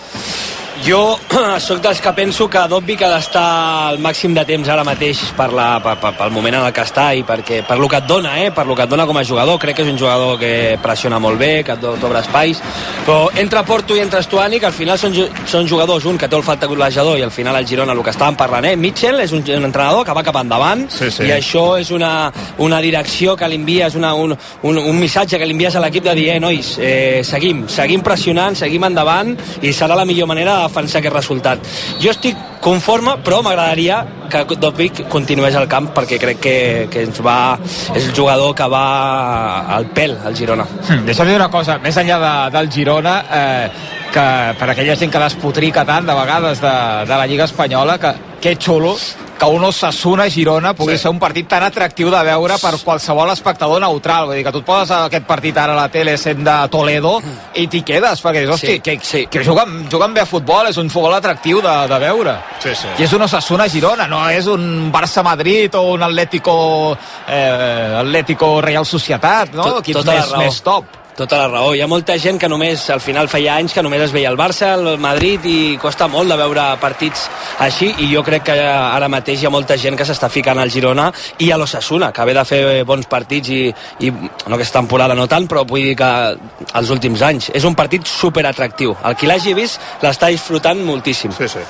Jo sóc dels que penso que Dobby ha d'estar al màxim de temps ara mateix per la, per, per, pel moment en el que està i perquè, per lo que et dona, eh? per lo que et dona com a jugador. Crec que és un jugador que pressiona molt bé, que et t'obre espais, però entre Porto i entre Estuani, que al final són, són jugadors, un que té el falta golejador i al final el Girona, el que estàvem parlant, eh? Mitchell és un, un entrenador que va cap endavant Sí, sí. i això és una, una direcció que li envies, una, un, un, un missatge que li envies a l'equip de dir, eh, nois, eh, seguim, seguim pressionant, seguim endavant i serà la millor manera de defensar aquest resultat. Jo estic conforme, però m'agradaria que Dopic continués al camp perquè crec que, que ens va, és el jugador que va al pèl al Girona. Hm, Deixa'm dir una cosa, més enllà de, del Girona, eh, que per aquella gent que despotrica tant de vegades de, de la Lliga Espanyola, que, que xulo que un Osasuna-Girona pugui sí. ser un partit tan atractiu de veure per qualsevol espectador neutral. Vull dir que tu et poses aquest partit ara a la tele sent de Toledo i t'hi quedes, perquè dius, hosti, Sí, que, sí. que juguen, juguen bé a futbol, és un futbol atractiu de, de veure. Sí, sí. I és un Osasuna-Girona, no és un Barça-Madrid o un Atlético, eh, Atlético Real Societat, no? Tot- Equips tota més, més top. Tota la raó. Hi ha molta gent que només, al final feia anys que només es veia el Barça, el Madrid i costa molt de veure partits així i jo crec que ara mateix hi ha molta gent que s'està ficant al Girona i a l'Ossassuna, que ve de fer bons partits i, i no aquesta temporada no tant, però vull dir que els últims anys. És un partit super atractiu. El qui l'hagi vist l'està disfrutant moltíssim. Sí, sí.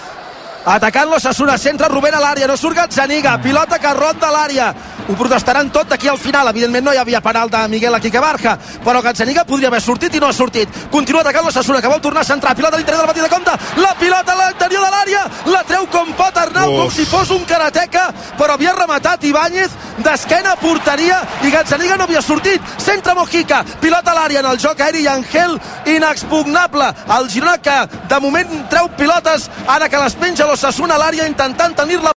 Atacant l'Ossassuna, centre Rubén a l'àrea, no surt Gazzaniga, pilota que ronda l'àrea. Ho protestaran tot d'aquí al final. Evidentment no hi havia penal de Miguel a Quique Barja, però Gazzaniga podria haver sortit i no ha sortit. Continua atacant l'Ossassuna, que vol tornar a centrar. Pilota a l'interior del batí de compte. La pilota a l'interior de l'àrea. La treu com pot Arnau, Uf. com si fos un karateca, però havia rematat Ibáñez d'esquena a porteria i Gazzaniga no havia sortit. Centre Mojica, pilota a l'àrea en el joc aeri i Angel inexpugnable. El Girona que de moment treu pilotes ara que les penja l'Ossassuna a l'àrea intentant tenir-la